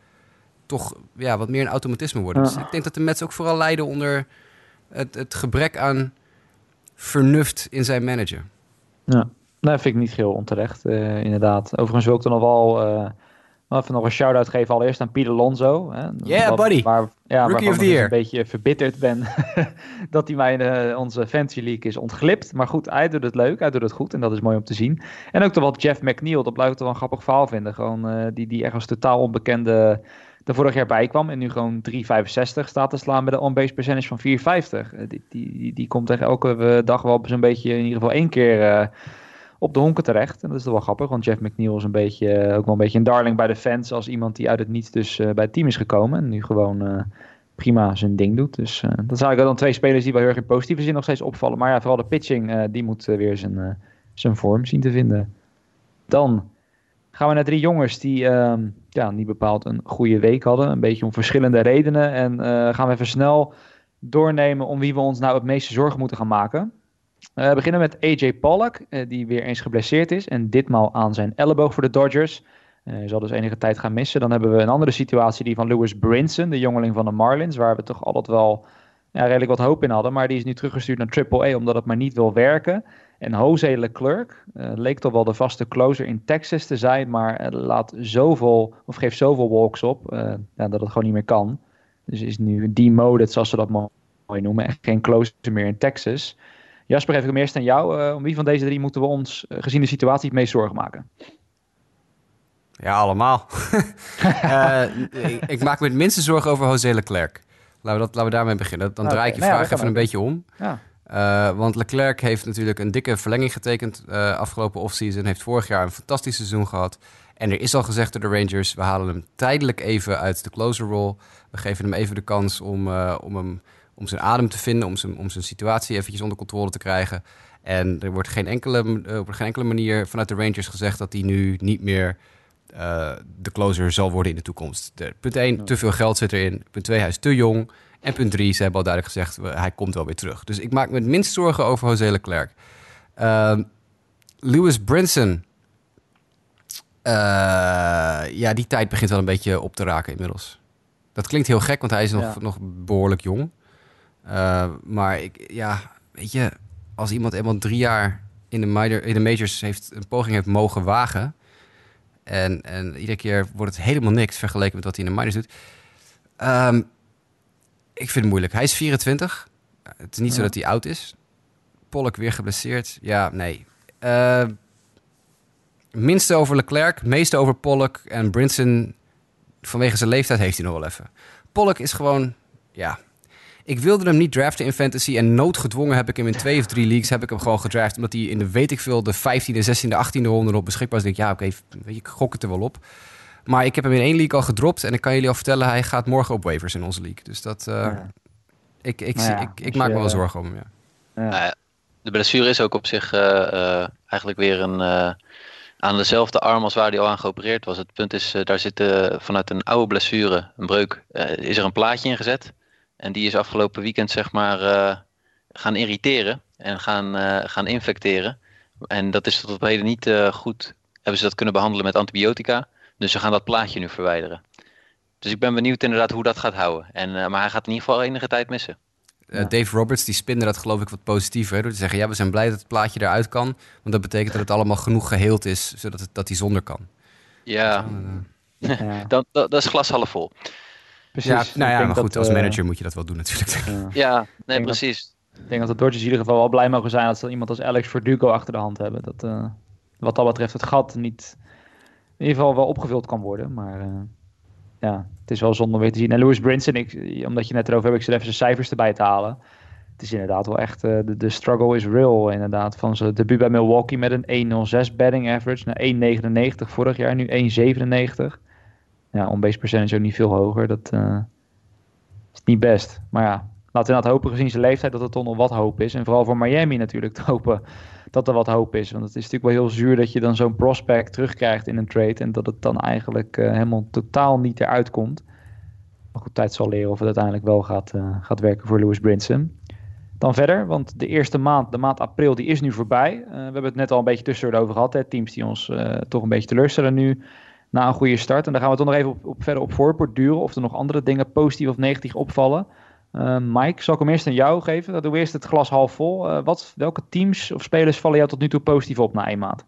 toch ja, wat meer een automatisme worden. Ja. Dus ik denk dat de Mets ook vooral lijden onder het, het gebrek aan vernuft in zijn manager. Ja, dat vind ik niet heel onterecht, uh, inderdaad. Overigens wil ik dan nog wel... Uh, even nog een shout-out geven allereerst aan Pieter Lonzo. Hè, yeah, buddy. Waar, ja, Rookie of the year. een beetje verbitterd ben dat hij mij in uh, onze Fantasy League is ontglipt. Maar goed, hij doet het leuk, hij doet het goed en dat is mooi om te zien. En ook toch wat Jeff McNeil, dat blijft toch wel een grappig verhaal vinden. Gewoon uh, die, die ergens totaal onbekende er vorig jaar bij kwam en nu gewoon 3,65 staat te slaan met een on-base percentage van 4,50. Uh, die, die, die komt echt elke dag wel zo'n beetje in ieder geval één keer op de honken terecht. En dat is wel grappig, want Jeff McNeil is een beetje, ook wel een beetje een darling bij de fans als iemand die uit het niets dus bij het team is gekomen. En nu gewoon prima zijn ding doet. Dus uh, dat zijn eigenlijk dan twee spelers die wel heel erg in positieve zin nog steeds opvallen. Maar ja, vooral de pitching, die moet weer zijn, zijn vorm zien te vinden. Dan gaan we naar drie jongens die ehm, ja, niet bepaald een goede week hadden. Een beetje om verschillende redenen. En gaan we even snel doornemen om wie we ons nou het meeste zorgen moeten gaan maken. We beginnen met AJ Pollock, die weer eens geblesseerd is. En ditmaal aan zijn elleboog voor de Dodgers. Hij zal dus enige tijd gaan missen. Dan hebben we een andere situatie, die van Lewis Brinson, de jongeling van de Marlins, waar we toch altijd wel ja, redelijk wat hoop in hadden. Maar die is nu teruggestuurd naar AAA omdat het maar niet wil werken. En Jose Leclerc uh, leek toch wel de vaste closer in Texas te zijn, maar laat zoveel, of geeft zoveel walks op, ja, dat het gewoon niet meer kan. Dus is nu demoted, zoals ze dat mooi noemen, en geen closer meer in Texas. Jasper, geef ik hem eerst aan jou. om wie van deze drie moeten we ons, gezien de situatie, het meest zorgen maken? Ja, allemaal. uh, ik, ik, maak me het minste zorgen over José Leclerc. Laten we, dat, laten we daarmee beginnen. Dan draai ik je nou vraag ja, even een beetje om. Ja. Uh, want Leclerc heeft natuurlijk een dikke verlenging getekend uh, afgelopen offseason. Heeft vorig jaar een fantastisch seizoen gehad. En er is al gezegd door de Rangers, we halen hem tijdelijk even uit de closer role. We geven hem even de kans om, uh, om, hem, om zijn adem te vinden, om zijn, om zijn situatie eventjes onder controle te krijgen. En er wordt geen enkele, op geen enkele manier vanuit de Rangers gezegd dat hij nu niet meer uh, de closer zal worden in de toekomst. De, punt 1, te veel geld zit erin. Punt 2, hij is te jong. En punt 3, ze hebben al duidelijk gezegd, hij komt wel weer terug. Dus ik maak me het minst zorgen over José Leclerc. Uh, Lewis Brinson. Eh, ja, die tijd begint wel een beetje op te raken inmiddels. Dat klinkt heel gek, want hij is nog, Ja. nog behoorlijk jong. Eh, maar ik, ja, weet je, als iemand eenmaal drie jaar in de, minor, in de majors heeft, een poging heeft mogen wagen. En, en iedere keer wordt het helemaal niks vergeleken met wat hij in de minors doet. Ehm, ik vind het moeilijk. Hij is 24. Het is niet zo dat hij oud is. Pollock weer geblesseerd. Ja, nee. Eh, minste over Leclerc, meeste over Pollock. En Brinson, vanwege zijn leeftijd, heeft hij nog wel even. Pollock is gewoon, ja... Ik wilde hem niet draften in fantasy en noodgedwongen heb ik hem in twee of drie leagues heb ik hem gewoon gedraft. Omdat hij in de, weet ik veel, de 15e, 16e, 18e ronde nog beschikbaar is. Ik denk, ja, oké, weet je, ik gok het er wel op. Maar ik heb hem in één league al gedropt en ik kan jullie al vertellen, hij gaat morgen op waivers in onze league. Dus dat, eh, Ja. ik, ik, Nou ja, ik, maak je, me wel eh, zorgen om hem, ja. Ja. Nou ja, de blessure is ook op zich eh, eh, eigenlijk weer een, eh, aan dezelfde arm als waar hij al aan geopereerd was. Het punt is, daar zit eh, vanuit een oude blessure, een breuk, eh, is er een plaatje in gezet. En die is afgelopen weekend zeg maar eh, gaan irriteren en gaan, eh, gaan infecteren. En dat is tot op heden niet eh, goed. Hebben ze dat kunnen behandelen met antibiotica. Dus ze gaan dat plaatje nu verwijderen. Dus ik ben benieuwd inderdaad hoe dat gaat houden. En, maar hij gaat in ieder geval enige tijd missen. Ja. Dave Roberts die spinde dat geloof ik wat positiever. hè, Door te zeggen, ja, we zijn blij dat het plaatje eruit kan. Want dat betekent dat het allemaal genoeg geheeld is, zodat het, dat hij zonder kan. Ja, Ja. dan, dat, dat is glas half vol. Precies. Ja, nou ja, maar dat, goed, als eh, manager moet je dat wel doen natuurlijk. ja. Ja, nee, denk dat- precies. Ik denk dat de Dodgers in ieder geval wel blij mogen zijn dat ze iemand als Alex Verdugo achter de hand hebben. Dat eh, wat dat betreft het gat niet in ieder geval wel opgevuld kan worden. Maar eh, ja, het is wel zonde om weer te zien. En Lewis Brinson, ik, omdat je net erover hebt, ik zit even zijn cijfers erbij te halen. Het is inderdaad wel echt, de, de struggle is real inderdaad. Van zijn debuut bij Milwaukee met een 1.06 batting average naar 1.99 vorig jaar, nu 1.97. Ja, on-base percentage ook niet veel hoger. Dat eh, is niet best. Maar ja, laten we inderdaad hopen gezien zijn leeftijd dat er toch nog wat hoop is. En vooral voor Miami natuurlijk te hopen dat er wat hoop is. Want het is natuurlijk wel heel zuur dat je dan zo'n prospect terugkrijgt in een trade. En dat het dan eigenlijk eh, helemaal totaal niet eruit komt. Maar goed, tijd zal leren of het uiteindelijk wel gaat, eh, gaat werken voor Lewis Brinson. Dan verder, want de eerste maand, de maand april, die is nu voorbij. We hebben het net al een beetje tussendoor over gehad. Hè? Teams die ons toch een beetje teleurstellen nu na een goede start. En daar gaan we toch nog even op, op verder op voorborduren. Of er nog andere dingen positief of negatief opvallen. Eh, Mike, zal ik hem eerst aan jou geven? Dan doen we eerst het glas half vol. Eh, wat, welke teams of spelers vallen jou tot nu toe positief op na één maand?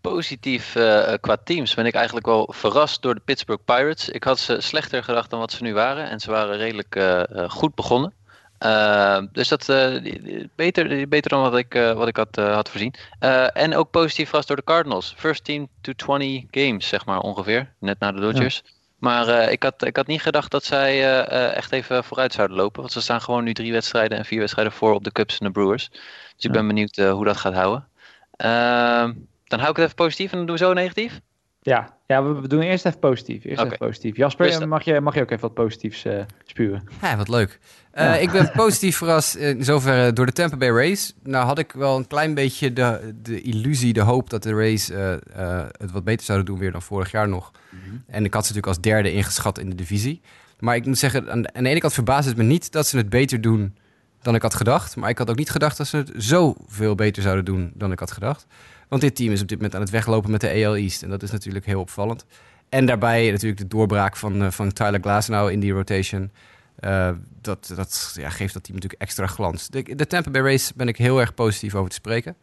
Positief eh, qua teams ben ik eigenlijk wel verrast door de Pittsburgh Pirates. Ik had ze slechter gedacht dan wat ze nu waren. En ze waren redelijk eh, goed begonnen. Eh, dus dat eh, die- beter, beter dan wat ik, eh, wat ik had, eh, had voorzien. En ook positief verrast door de Cardinals. First team to 20 games, zeg maar ongeveer. Net na de Dodgers. Maar ik, had, ik had niet gedacht dat zij echt even vooruit zouden lopen. Want ze staan gewoon nu drie wedstrijden en vier wedstrijden voor op de Cubs en de Brewers. Dus ik ben benieuwd hoe dat gaat houden. Ehm, dan hou ik het even positief en dan doen we zo negatief. Ja, ja we, we doen eerst even positief. Eerst even positief. Jasper, mag je, mag je ook even wat positiefs eh, spuren? Ja, wat leuk. Eh, Ja. Ik ben positief verrast in zoverre door de Tampa Bay Rays. Nou had ik wel een klein beetje de, de illusie, de hoop dat de eh, eh, het wat beter zouden doen weer dan vorig jaar nog. En ik had ze natuurlijk als derde ingeschat in de divisie. Maar ik moet zeggen, aan de, aan de ene kant verbaast het me niet dat ze het beter doen dan ik had gedacht. Maar ik had ook niet gedacht dat ze het zoveel beter zouden doen dan ik had gedacht. Want dit team is op dit moment aan het weglopen met de AL East. En dat is natuurlijk heel opvallend. En daarbij natuurlijk de doorbraak van, eh, van Tyler Glasnow in die rotation. Eh, dat dat ja, geeft dat team natuurlijk extra glans. De, de Tampa Bay Rays ben ik heel erg positief over te spreken.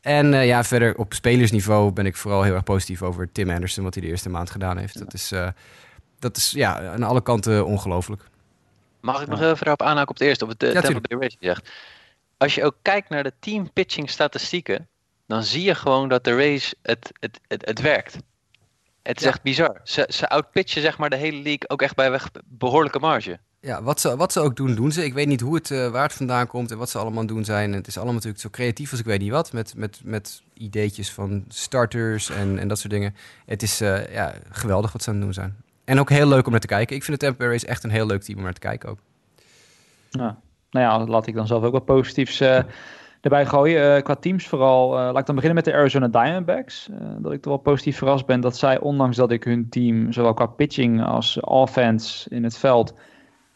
En eh, ja, verder op spelersniveau ben ik vooral heel erg positief over Tim Anderson, wat hij de eerste maand gedaan heeft. Dat is, dat is ja, aan alle kanten ongelooflijk. Mag ik nog even erop aanhaken op het eerste, op het Ja, Tampa Bay Rays gezegd. Als je ook kijkt naar de team pitching statistieken, dan zie je gewoon dat de Rays het, het, het, het werkt. Het is Ja. echt bizar. Ze, ze outpitchen zeg maar de hele league ook echt bij weg behoorlijke marge. Ja, wat ze, wat ze ook doen, doen ze. Ik weet niet hoe het, eh, waar het vandaan komt en wat ze allemaal doen zijn. Het is allemaal natuurlijk zo creatief als ik weet niet wat. Met, met, met ideetjes van starters en, en dat soort dingen. Het is eh, ja, geweldig wat ze aan het doen zijn. En ook heel leuk om naar te kijken. Ik vind de Tampa Bay Rays echt een heel leuk team om naar te kijken ook. Ja. Nou ja, laat ik dan zelf ook wat positiefs eh, erbij gooien. Eh, qua teams vooral, eh, laat ik dan beginnen met de Arizona Diamondbacks. Eh, dat ik toch wel positief verrast ben dat zij, ondanks dat ik hun team zowel qua pitching als offense in het veld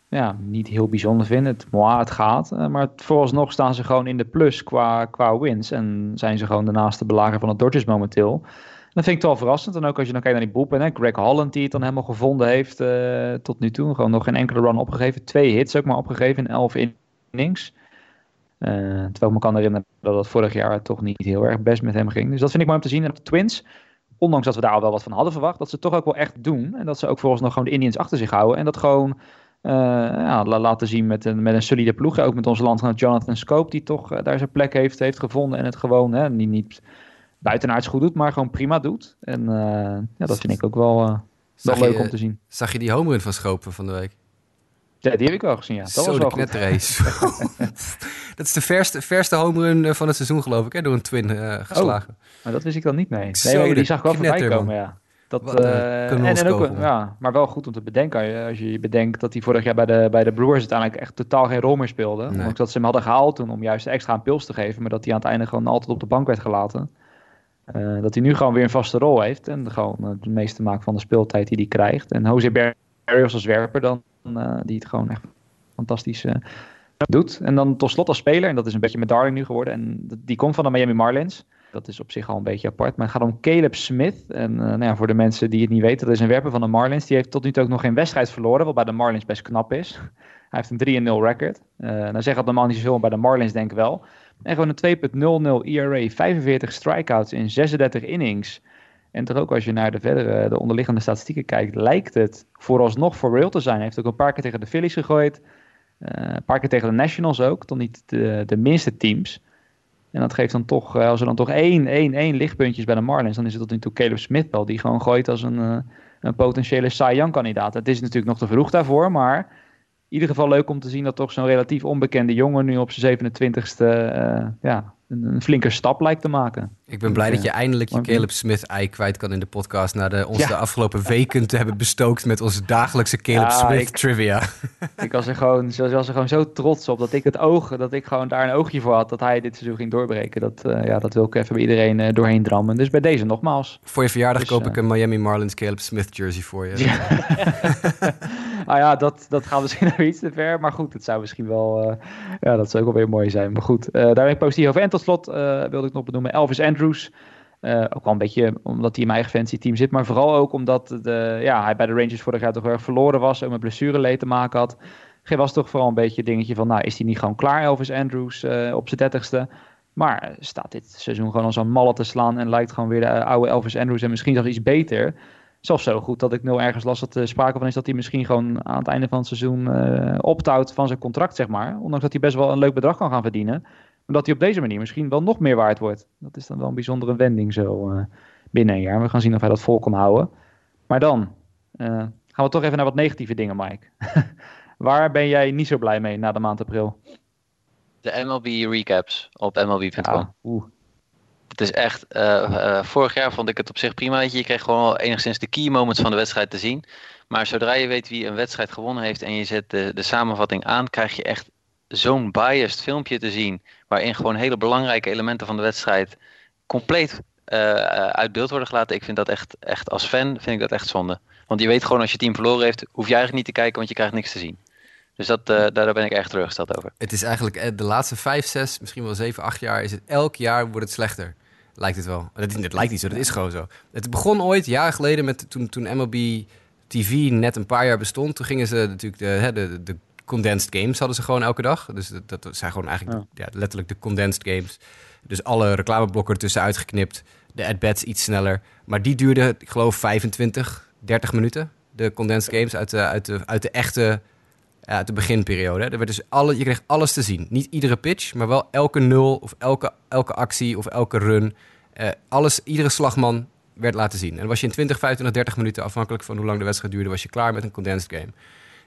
ja, niet heel bijzonder vind. Het, moi, het gaat. Uh, maar vooralsnog staan ze gewoon in de plus qua, qua wins. En zijn ze gewoon de naaste belager van de Dodgers momenteel. Dat vind ik wel verrassend. En ook als je dan kijkt naar die boepen. Hè? Greg Holland die het dan helemaal gevonden heeft uh, tot nu toe. Gewoon nog geen enkele run opgegeven. Twee hits ook maar opgegeven in elf innings. Uh, terwijl ik me kan herinneren dat het vorig jaar toch niet heel erg best met hem ging. Dus dat vind ik mooi om te zien. En de Twins, ondanks dat we daar al wel wat van hadden verwacht, dat ze het toch ook wel echt doen. En dat ze ook volgens nog gewoon de Indians achter zich houden. En dat gewoon uh, ja, laten zien met een, met een solide ploeg. Ook met onze landgenoot Jonathan Scope, die toch uh, daar zijn plek heeft, heeft gevonden. En het gewoon hè, niet, niet buitenaards goed doet, maar gewoon prima doet. En uh, ja, dat vind ik ook wel, wel leuk je, om te zien. Zag je die home run van Schopen van de week? Ja, die heb ik al gezien, ja. Dat Zo, was wel de knetterrace. dat is de verste, verste home run van het seizoen, geloof ik, hè? door een twin uh, geslagen. Oh, maar dat wist ik dan niet mee. Nee, die zag ik wel voorbij komen, ja. Dat, Wat uh, en, en ook, ja, maar wel goed om te bedenken. Als je bedenkt dat hij vorig jaar bij de, bij de Brewers uiteindelijk echt totaal geen rol meer speelde. Nee. Ondanks dat ze hem hadden gehaald toen om juist extra een pils te geven. Maar dat hij aan het einde gewoon altijd op de bank werd gelaten. Uh, dat hij nu gewoon weer een vaste rol heeft. En gewoon het meeste maakt van de speeltijd die hij krijgt. En Jose Als werper dan, uh, die het gewoon echt fantastisch doet. En dan tot slot als speler, en dat is een beetje met Darling nu geworden. En die komt van de Miami Marlins. Dat is op zich al een beetje apart. Maar het gaat om Caleb Smith. En uh, nou ja, voor de mensen die het niet weten, dat is een werper van de Marlins. Die heeft tot nu toe ook nog geen wedstrijd verloren, wat bij de Marlins best knap is. Hij heeft een 3-0 record. Uh, nou zegt dat normaal niet zoveel, maar bij de Marlins denk ik wel. En gewoon een 2.00 ERA, 45 strikeouts in 36 innings. En toch ook als je naar de verdere, de onderliggende statistieken kijkt, lijkt het vooralsnog voor real te zijn. Hij heeft ook een paar keer tegen de Phillies gegooid. Uh, een paar keer tegen de Nationals ook, toch niet de, de minste teams. En dat geeft dan toch, als er dan toch één, één, één lichtpuntje bij de Marlins, dan is het tot nu toe Caleb Smith wel, die gewoon gooit als een, uh, een potentiële Cy Young kandidaat. Het is natuurlijk nog te vroeg daarvoor, maar in ieder geval leuk om te zien dat toch zo'n relatief onbekende jongen nu op zijn 27ste uh, ja, een, een, flinke stap lijkt te maken. Ik ben blij dat je eindelijk je Caleb Smith-ei kwijt kan in de podcast... na de, ons ja. de afgelopen weken te hebben bestookt met onze dagelijkse Caleb ja, Smith ik, trivia. Ik was, er gewoon, was er gewoon zo trots op dat ik het oog, dat ik gewoon daar een oogje voor had... dat hij dit seizoen ging doorbreken. Dat, uh, ja, dat wil ik even bij iedereen uh, doorheen drammen. Dus bij deze nogmaals. Voor je verjaardag dus, koop ik een Miami Marlins Caleb Smith jersey voor je. Ja. nou ja, dat, dat gaat misschien nog iets te ver. Maar goed, het zou misschien wel... Ja, dat zou ook wel weer mooi zijn. Maar goed, daar ben ik positief over. En tot slot wilde ik nog benoemen Elvis Andrews... Uh, ook wel een beetje omdat hij in mijn eigen team zit. Maar vooral ook omdat de, ja, hij bij de Rangers vorig jaar toch erg verloren was. En met blessureleed te maken had. Geen was toch vooral een beetje het dingetje van... Nou, is hij niet gewoon klaar, Elvis Andrews, uh, op zijn dertigste? Maar staat dit seizoen gewoon als een malle te slaan... en lijkt gewoon weer de oude Elvis Andrews en misschien zelfs iets beter. Zelfs zo goed dat ik nul ergens las dat er sprake van is... dat hij misschien gewoon aan het einde van het seizoen uh, optouwt van zijn contract, zeg maar. Ondanks dat hij best wel een leuk bedrag kan gaan verdienen omdat hij op deze manier misschien wel nog meer waard wordt. Dat is dan wel een bijzondere wending zo uh, binnen een jaar. We gaan zien of hij dat vol kan houden. Maar dan uh, gaan we toch even naar wat negatieve dingen, Mike. Waar ben jij niet zo blij mee na de maand april? De MLB recaps op MLB.com. Ja, oeh. Het is echt, uh, vorig jaar vond ik het op zich prima. Je. je kreeg gewoon wel enigszins de key moments van de wedstrijd te zien. Maar zodra je weet wie een wedstrijd gewonnen heeft en je zet de, de samenvatting aan, krijg je echt zo'n biased filmpje te zien. Waarin gewoon hele belangrijke elementen van de wedstrijd compleet uh, uit beeld worden gelaten. Ik vind dat echt, echt als fan vind ik dat echt zonde. Want je weet gewoon als je team verloren heeft, hoef je eigenlijk niet te kijken, want je krijgt niks te zien. Dus dat, uh, daar ben ik echt teleurgesteld over. Het is eigenlijk de laatste vijf, zes, misschien wel zeven, acht jaar, is het elk jaar wordt het slechter. Lijkt het wel. Het lijkt niet zo, dat is gewoon zo. Het begon ooit, jaren geleden, met, toen, toen MLB TV net een paar jaar bestond. Toen gingen ze natuurlijk de, de, de condensed games hadden ze gewoon elke dag. Dus dat, dat zijn gewoon eigenlijk ja. Ja, letterlijk de condensed games. Dus alle reclameblokken ertussen uitgeknipt. De at-bats iets sneller. Maar die duurde, ik geloof, 25, 30 minuten. De condensed games uit de, uit de, uit de echte ja, uit de beginperiode. Er werd dus alle, je kreeg alles te zien. Niet iedere pitch, maar wel elke nul of elke, elke actie of elke run. Uh, alles, iedere slagman werd laten zien. En was je in 20, 25, 30 minuten, afhankelijk van hoe lang de wedstrijd duurde, was je klaar met een condensed game.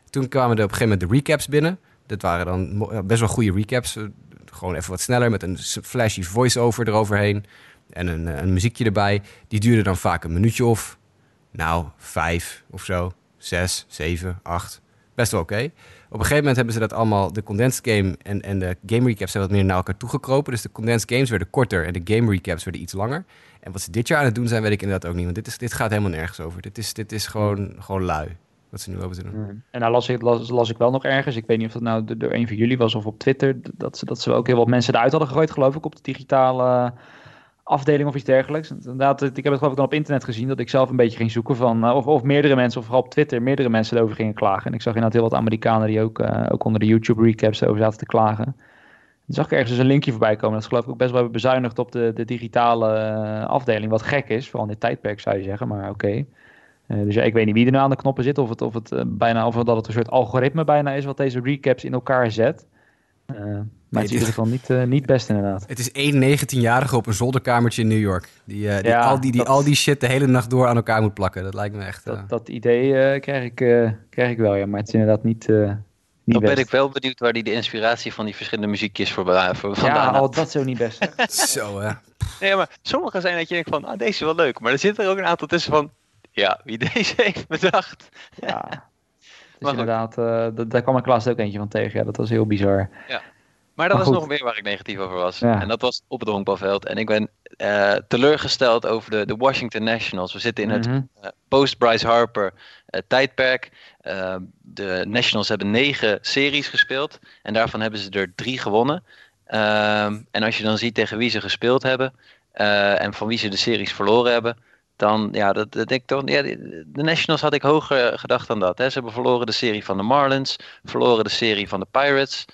Toen kwamen er op een gegeven moment de recaps binnen. Dat waren dan best wel goede recaps. Gewoon even wat sneller met een flashy voice-over eroverheen. En een, een muziekje erbij. Die duurde dan vaak een minuutje of... Nou, vijf of zo. Zes, zeven, acht. Best wel oké. Op een gegeven moment hebben ze dat allemaal... De condensed game en, en de game recaps zijn wat meer naar elkaar toegekropen. Dus de condensed games werden korter en de game recaps werden iets langer. En wat ze dit jaar aan het doen zijn, weet ik inderdaad ook niet. Want dit, is, dit gaat helemaal nergens over. Dit is, dit is gewoon, gewoon lui. Wat ze nu over te doen. En daar las ik, las, ik wel nog ergens, ik weet niet of dat nou door een van jullie was of op Twitter, dat ze, dat ze ook heel wat mensen eruit hadden gegooid, geloof ik, op de digitale afdeling of iets dergelijks. Inderdaad, ik heb het geloof ik dan op internet gezien dat ik zelf een beetje ging zoeken van, of, of meerdere mensen, of vooral op Twitter, meerdere mensen erover gingen klagen. En ik zag inderdaad heel wat Amerikanen die ook, uh, ook onder de YouTube recaps over zaten te klagen. Dan zag ik ergens dus een linkje voorbij komen. Dat geloof ik ook best wel bezuinigd op de, de digitale uh, afdeling. Wat gek is, vooral in dit tijdperk zou je zeggen, maar oké. Uh, dus ja, ik weet niet wie er nou aan de knoppen zit. Of het, of het, uh, bijna, of dat het een soort algoritme bijna is wat deze recaps in elkaar zet. Uh, maar het is in ieder geval niet, niet best inderdaad. Het is één 19-jarige op een zolderkamertje in New York. Die, die, ja, al, die, die dat, al die shit de hele nacht door aan elkaar moet plakken. Dat lijkt me echt... Dat, dat idee krijg, ik, krijg ik wel, ja. Maar het is inderdaad niet... Dan ben ik wel benieuwd waar hij de inspiratie van die verschillende muziekjes voor, voor vandaan Ja, oh, dat zo niet best. zo, hè. Nee, maar sommige zijn dat je denkt van, ah, deze is wel leuk. Maar er zitten er ook een aantal tussen van, ja, wie deze heeft bedacht. Ja, dus inderdaad, uh, daar kwam ik laatst ook eentje van tegen. Ja, dat was heel bizar. Ja. Maar dat maar is nog meer waar ik negatief over was. Ja. En dat was op het honkbalveld. En ik ben uh, teleurgesteld over de, de Washington Nationals. We zitten in het mm -hmm. uh, post-Bryce Harper tijdperk. de Nationals hebben negen series gespeeld. En daarvan hebben ze er drie gewonnen. en als je dan ziet tegen wie ze gespeeld hebben. en van wie ze de series verloren hebben dan, ja, dat, dat denk ik toch, ja, de Nationals had ik hoger gedacht dan dat. Hè. Ze hebben verloren de serie van de Marlins, verloren de serie van de Pirates.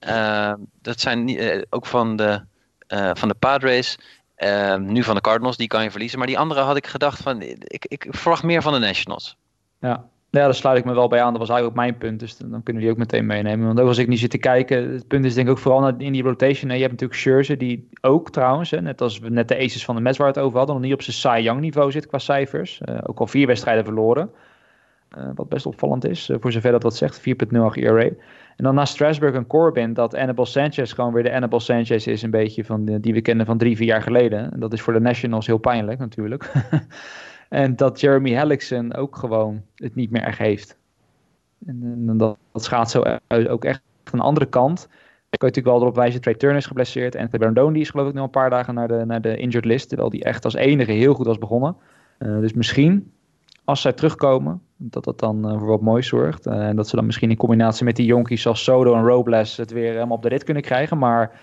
Uh, dat zijn uh, ook van de, uh, van de Padres, ehm, nu van de Cardinals, die kan je verliezen. Maar die andere had ik gedacht van, ik, ik verwacht meer van de Nationals. Ja, ja, daar sluit ik me wel bij aan. Dat was eigenlijk ook mijn punt. Dus dan kunnen we die ook meteen meenemen. Want ook als ik niet zit te kijken, het punt is denk ik ook vooral in die rotation. Je hebt natuurlijk Scherzer, die ook trouwens, hè, net als we net de aces van de het over hadden, nog niet op zijn Cy niveau zit qua cijfers. Uh, ook al vier wedstrijden verloren. Uh, wat best opvallend is, uh, voor zover dat wat zegt. 4.0 ERA. En dan naast Strasburg en Corbin, dat Annabelle Sanchez gewoon weer de Annabelle Sanchez is, een beetje van de, die we kennen van drie, vier jaar geleden. En dat is voor de Nationals heel pijnlijk natuurlijk. En dat Jeremy Hellickson ook gewoon het niet meer echt heeft. En, dat, dat schaatsen zo ook echt aan de andere kant. Ik je natuurlijk wel erop wijzen, Trey Turner is geblesseerd. En Brandon die is geloof ik nu een paar dagen naar de, naar de injured list. Terwijl die echt als enige heel goed was begonnen. Uh, dus misschien, als zij terugkomen, dat dat dan uh, voor wat moois zorgt. Uh, en dat ze dan misschien in combinatie met die jonkies zoals Sodo en Robles het weer helemaal op de rit kunnen krijgen. Maar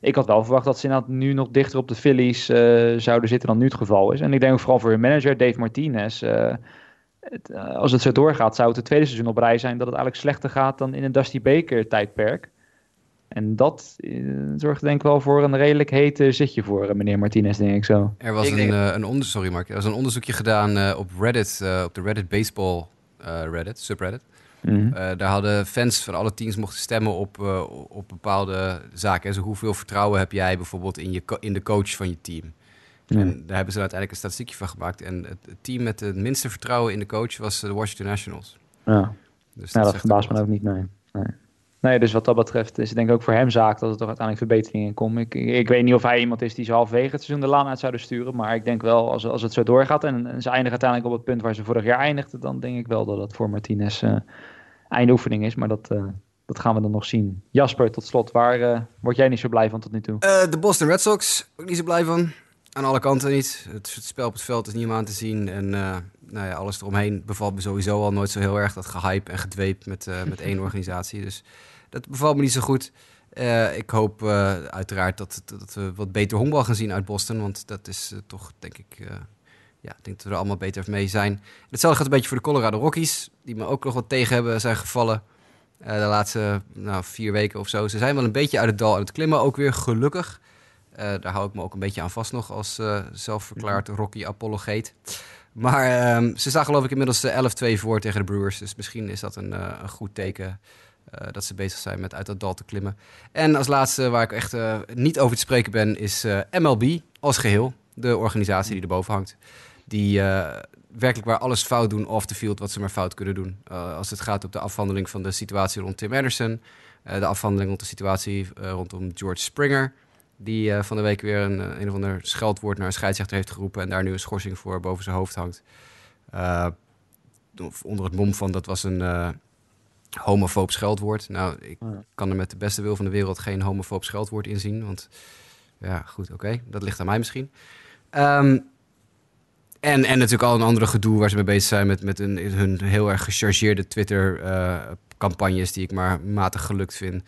ik had wel verwacht dat ze inderdaad nu nog dichter op de Phillies uh, zouden zitten dan nu het geval is. En ik denk ook vooral voor hun manager Dave Martinez. Uh, het, uh, als het zo doorgaat, zou het het tweede seizoen op rij zijn dat het eigenlijk slechter gaat dan in een Dusty Baker tijdperk. En dat zorgt denk ik wel voor een redelijk hete zitje voor meneer Martinez, denk ik zo. Er was Ik een, denk- eh, een, onder, sorry Mark, er was een onderzoekje gedaan eh, op Reddit, eh, op de Reddit Baseball eh, Reddit, subreddit. Mhm. Eh, daar hadden fans van alle teams mochten stemmen op, eh, op bepaalde zaken. En zo hoeveel vertrouwen heb jij bijvoorbeeld in, je in de coach van je team? En daar hebben ze uiteindelijk een statistiekje van gemaakt. En het, het team met het minste vertrouwen in de coach was eh, de Washington Nationals. Ja. Dus dat zegt verbaast me ook niet, nee. nee. Nee, dus wat dat betreft is het denk ik ook voor hem zaak dat er toch uiteindelijk verbeteringen in komen. Ik, ik, weet niet of hij iemand is die ze halverwege het seizoen de laan uit zouden sturen. Maar ik denk wel, als, als het zo doorgaat en, en ze eindigen uiteindelijk op het punt waar ze vorig jaar eindigden, dan denk ik wel dat dat voor Martinez eh eindoefening is. Maar dat, eh, dat gaan we dan nog zien. Jasper, tot slot, waar eh, word jij niet zo blij van tot nu toe? De Boston Red Sox, ook niet zo blij van. Aan alle kanten niet. Het, het spel op het veld is niet om aan te zien. En eh, nou ja, alles eromheen bevalt me sowieso al nooit zo heel erg. Dat gehype en gedweep met, eh, met één organisatie. Dus dat bevalt me niet zo goed. Eh, ik hoop uiteraard dat, dat we wat beter honkbal gaan zien uit Boston. Want dat is toch, denk ik... ja, ik denk dat we er allemaal beter mee zijn. Hetzelfde gaat een beetje voor de Colorado Rockies. Die me ook nog wat tegen hebben zijn gevallen. de laatste nou, vier weken of zo. Ze zijn wel een beetje uit het dal aan het klimmen. Ook weer gelukkig. Eh, daar hou ik me ook een beetje aan vast nog als eh, zelfverklaard Rocky-apologeet. Maar ehm, ze staan geloof ik inmiddels eh, 11-2 voor tegen de Brewers. Dus misschien is dat een, eh, een goed teken eh, dat ze bezig zijn met uit dat dal te klimmen. En als laatste waar ik echt eh, niet over te spreken ben, is eh, MLB als geheel. De organisatie die erboven hangt. Die eh, werkelijk waar alles fout doen off the field wat ze maar fout kunnen doen. Eh, als het gaat op de afhandeling van de situatie rond Tim Anderson. eh, de afhandeling rond de situatie eh, rondom George Springer. Die eh, van de week weer een, eh, een of ander scheldwoord naar een scheidsrechter heeft geroepen. En daar nu een schorsing voor boven zijn hoofd hangt. Eh, of onder het mom van dat was een eh homofoob scheldwoord. Nou, ik kan er met de beste wil van de wereld geen homofoob scheldwoord in zien. Want ja, goed, oké. Dat ligt aan mij misschien. Ehm, En, en natuurlijk al een andere gedoe waar ze mee bezig zijn met, met een, hun heel erg gechargeerde Twitter-campagnes, die ik maar matig gelukt vind.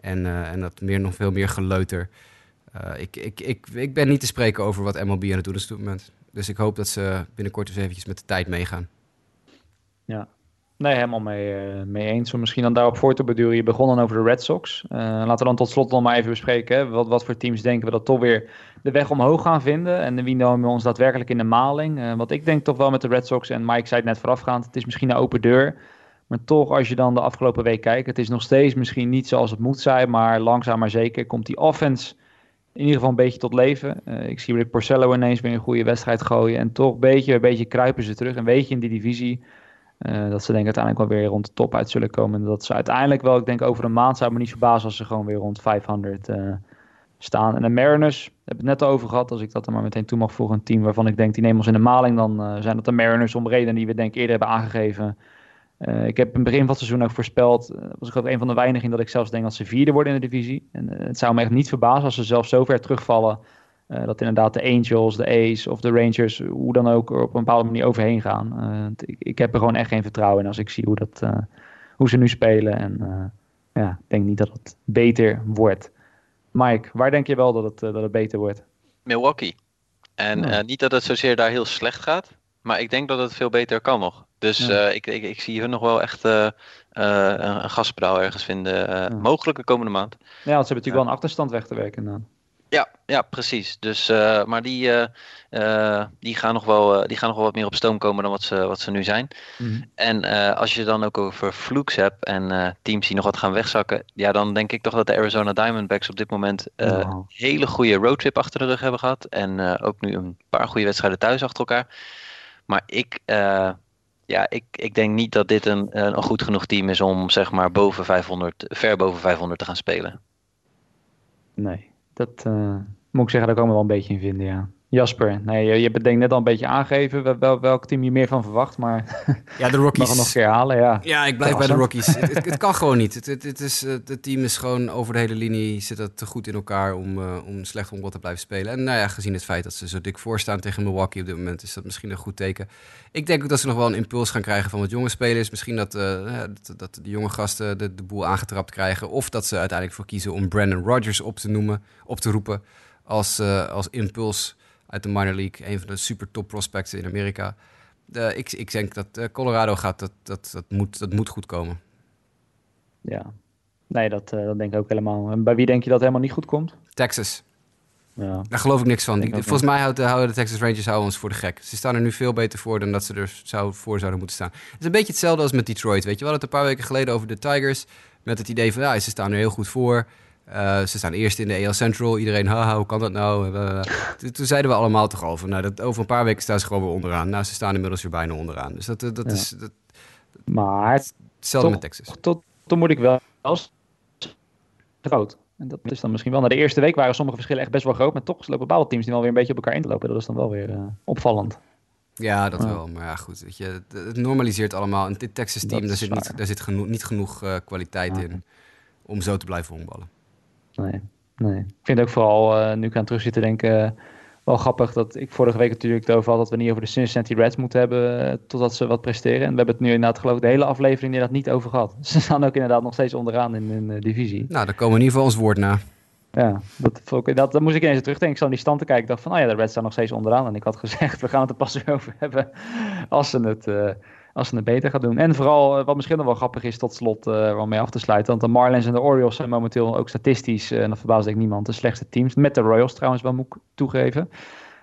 En, uh, en dat meer, nog veel meer geleuter. Uh, ik, ik, ik, ik ben niet te spreken over wat MLB aan het doen is op dit moment. Dus ik hoop dat ze binnenkort eens eventjes met de tijd meegaan. Ja, nee, helemaal mee, uh, mee eens. Om misschien dan daarop voor te beduren. Je begon dan over de Red Sox. Uh, laten we dan tot slot nog maar even bespreken. Wat, wat voor teams denken we dat toch weer de weg omhoog gaan vinden? En wie nemen we ons daadwerkelijk in de maling? Wat ik denk toch wel met de Red Sox, en Mike zei het net voorafgaand, het is misschien een open deur. Maar toch, als je dan de afgelopen week kijkt, het is nog steeds misschien niet zoals het moet zijn. Maar langzaam maar zeker komt die offense in ieder geval een beetje tot leven. Uh, ik zie Rick Porcello ineens weer een goede wedstrijd gooien. En toch beetje, beetje kruipen ze terug. Een beetje in die divisie. Uh, dat ze denk ik uiteindelijk wel weer rond de top uit zullen komen. En dat ze uiteindelijk wel, ik denk over een maand zou me niet verbazen als ze gewoon weer rond 500 uh, staan. En de Mariners, daar heb ik het net over gehad. Als ik dat er maar meteen toe mag voegen. Een team waarvan ik denk, die nemen ons in de maling. Dan zijn dat de Mariners om redenen die we denk ik eerder hebben aangegeven. Uh, ik heb in het begin van het seizoen ook voorspeld, uh, was ik ook een van de weinigen dat ik zelfs denk dat ze vierde worden in de divisie. En uh, het zou me echt niet verbazen als ze zelfs zo ver terugvallen dat inderdaad de Angels, de A's of de Rangers, hoe dan ook, er op een bepaalde manier overheen gaan. Ik, ik, heb er gewoon echt geen vertrouwen in als ik zie hoe, dat, hoe ze nu spelen. En ja, ik denk niet dat het beter wordt. Mike, waar denk je wel dat het, dat het beter wordt? Milwaukee. En ja. niet dat het zozeer daar heel slecht gaat, maar ik denk dat het veel beter kan nog. Dus ja. uh, ik, ik, ik, zie hun nog wel echt uh, uh, een gaspedaal ergens vinden. Ja. Mogelijk de komende maand. Ja, want ze hebben natuurlijk wel een achterstand weg te werken. Dan. Ja, ja, precies. Dus, maar die, die, gaan nog wel, die gaan nog wel wat meer op stoom komen dan wat ze, wat ze nu zijn. Mm -hmm. En als je dan ook over flukes hebt en teams die nog wat gaan wegzakken. Ja, dan denk ik toch dat de Arizona Diamondbacks op dit moment een wow. hele goede roadtrip achter de rug hebben gehad. En ook nu een paar goede wedstrijden thuis achter elkaar. Maar ik, ja, ik, ik denk niet dat dit een, een goed genoeg team is om zeg maar boven 500, ver boven 500 te gaan spelen. Nee, dat uh, moet ik zeggen, daar kan ik me wel een beetje in vinden, ja. Jasper, nee, je, je hebt het denk ik net al een beetje aangegeven wel, welk team je meer van verwacht, maar ja, de Rockies. mag nog een keer halen, ja. Ja, ik blijf bij de Rockies. het, het, het, kan gewoon niet. Het, het, het, is, het team is gewoon over de hele linie, zit het te goed in elkaar om, uh, om slecht onbod te blijven spelen. En nou ja, gezien het feit dat ze zo dik voorstaan tegen Milwaukee op dit moment, is dat misschien een goed teken. Ik denk ook dat ze nog wel een impuls gaan krijgen van wat jonge spelers. Misschien dat, uh, dat, dat, de jonge gasten de, de boel aangetrapt krijgen. Of dat ze uiteindelijk voor kiezen om Brandon Rodgers op te noemen, op te roepen als, uh, als impuls uit de minor league. Een van de super top prospects in Amerika. Uh, ik, ik denk dat uh, Colorado gaat, dat, dat, dat, moet, dat moet goed komen. Ja, nee, dat, uh, dat denk ik ook helemaal. En bij wie denk je dat helemaal niet goed komt? Texas. Ja. Daar geloof ik niks van. Ik, volgens mij houden, houden de Texas Rangers houden ons voor de gek. Ze staan er nu veel beter voor dan dat ze er zou, voor zouden moeten staan. Het is een beetje hetzelfde als met Detroit. Weet je, we hadden het een paar weken geleden over de Tigers. Met het idee van, ja, ze staan er heel goed voor. Uh, ze staan eerst in de AL Central. Iedereen, haha, hoe kan dat nou? Uh, toen zeiden we allemaal toch al van, nou, dat, over een paar weken staan ze gewoon weer onderaan. Nou, ze staan inmiddels weer bijna onderaan. Dus dat, dat ja. is... Dat, maar hetzelfde met Texas. Tot, tot moet ik wel als groot. En dat is dan misschien wel. Na de eerste week waren sommige verschillen echt best wel groot. Maar toch lopen bepaalde teams die wel weer een beetje op elkaar in te lopen. Dat is dan wel weer uh, opvallend. Ja, dat ja. wel. Maar ja, goed. Weet je, het, normaliseert allemaal. En dit Texas team, daar zit, niet, daar zit geno niet genoeg kwaliteit in om zo te blijven honkballen. Nee, nee. Ik vind ook vooral, uh, nu ik aan terug zit te denken, uh, wel grappig dat ik vorige week natuurlijk het over had dat we niet over de Cincinnati Reds moeten hebben uh, totdat ze wat presteren. En we hebben het nu inderdaad geloof ik de hele aflevering inderdaad niet over gehad. Ze staan ook inderdaad nog steeds onderaan in hun divisie. Nou, daar komen we in ieder geval ons woord na. Ja, dat, dat, dat moest ik ineens terugdenken. Ik zat aan die stand te kijken. Ik dacht van, oh ja, de Reds staan nog steeds onderaan. En ik had gezegd, we gaan het er pas weer over hebben als ze het, uh, als ze het beter gaan doen. En vooral, uh, wat misschien nog wel grappig is tot slot, uh, om mee af te sluiten. Want de Marlins en de Orioles zijn momenteel ook statistisch, en dat verbaast ik niemand, de slechtste teams. Met de Royals trouwens wel, moet ik toegeven.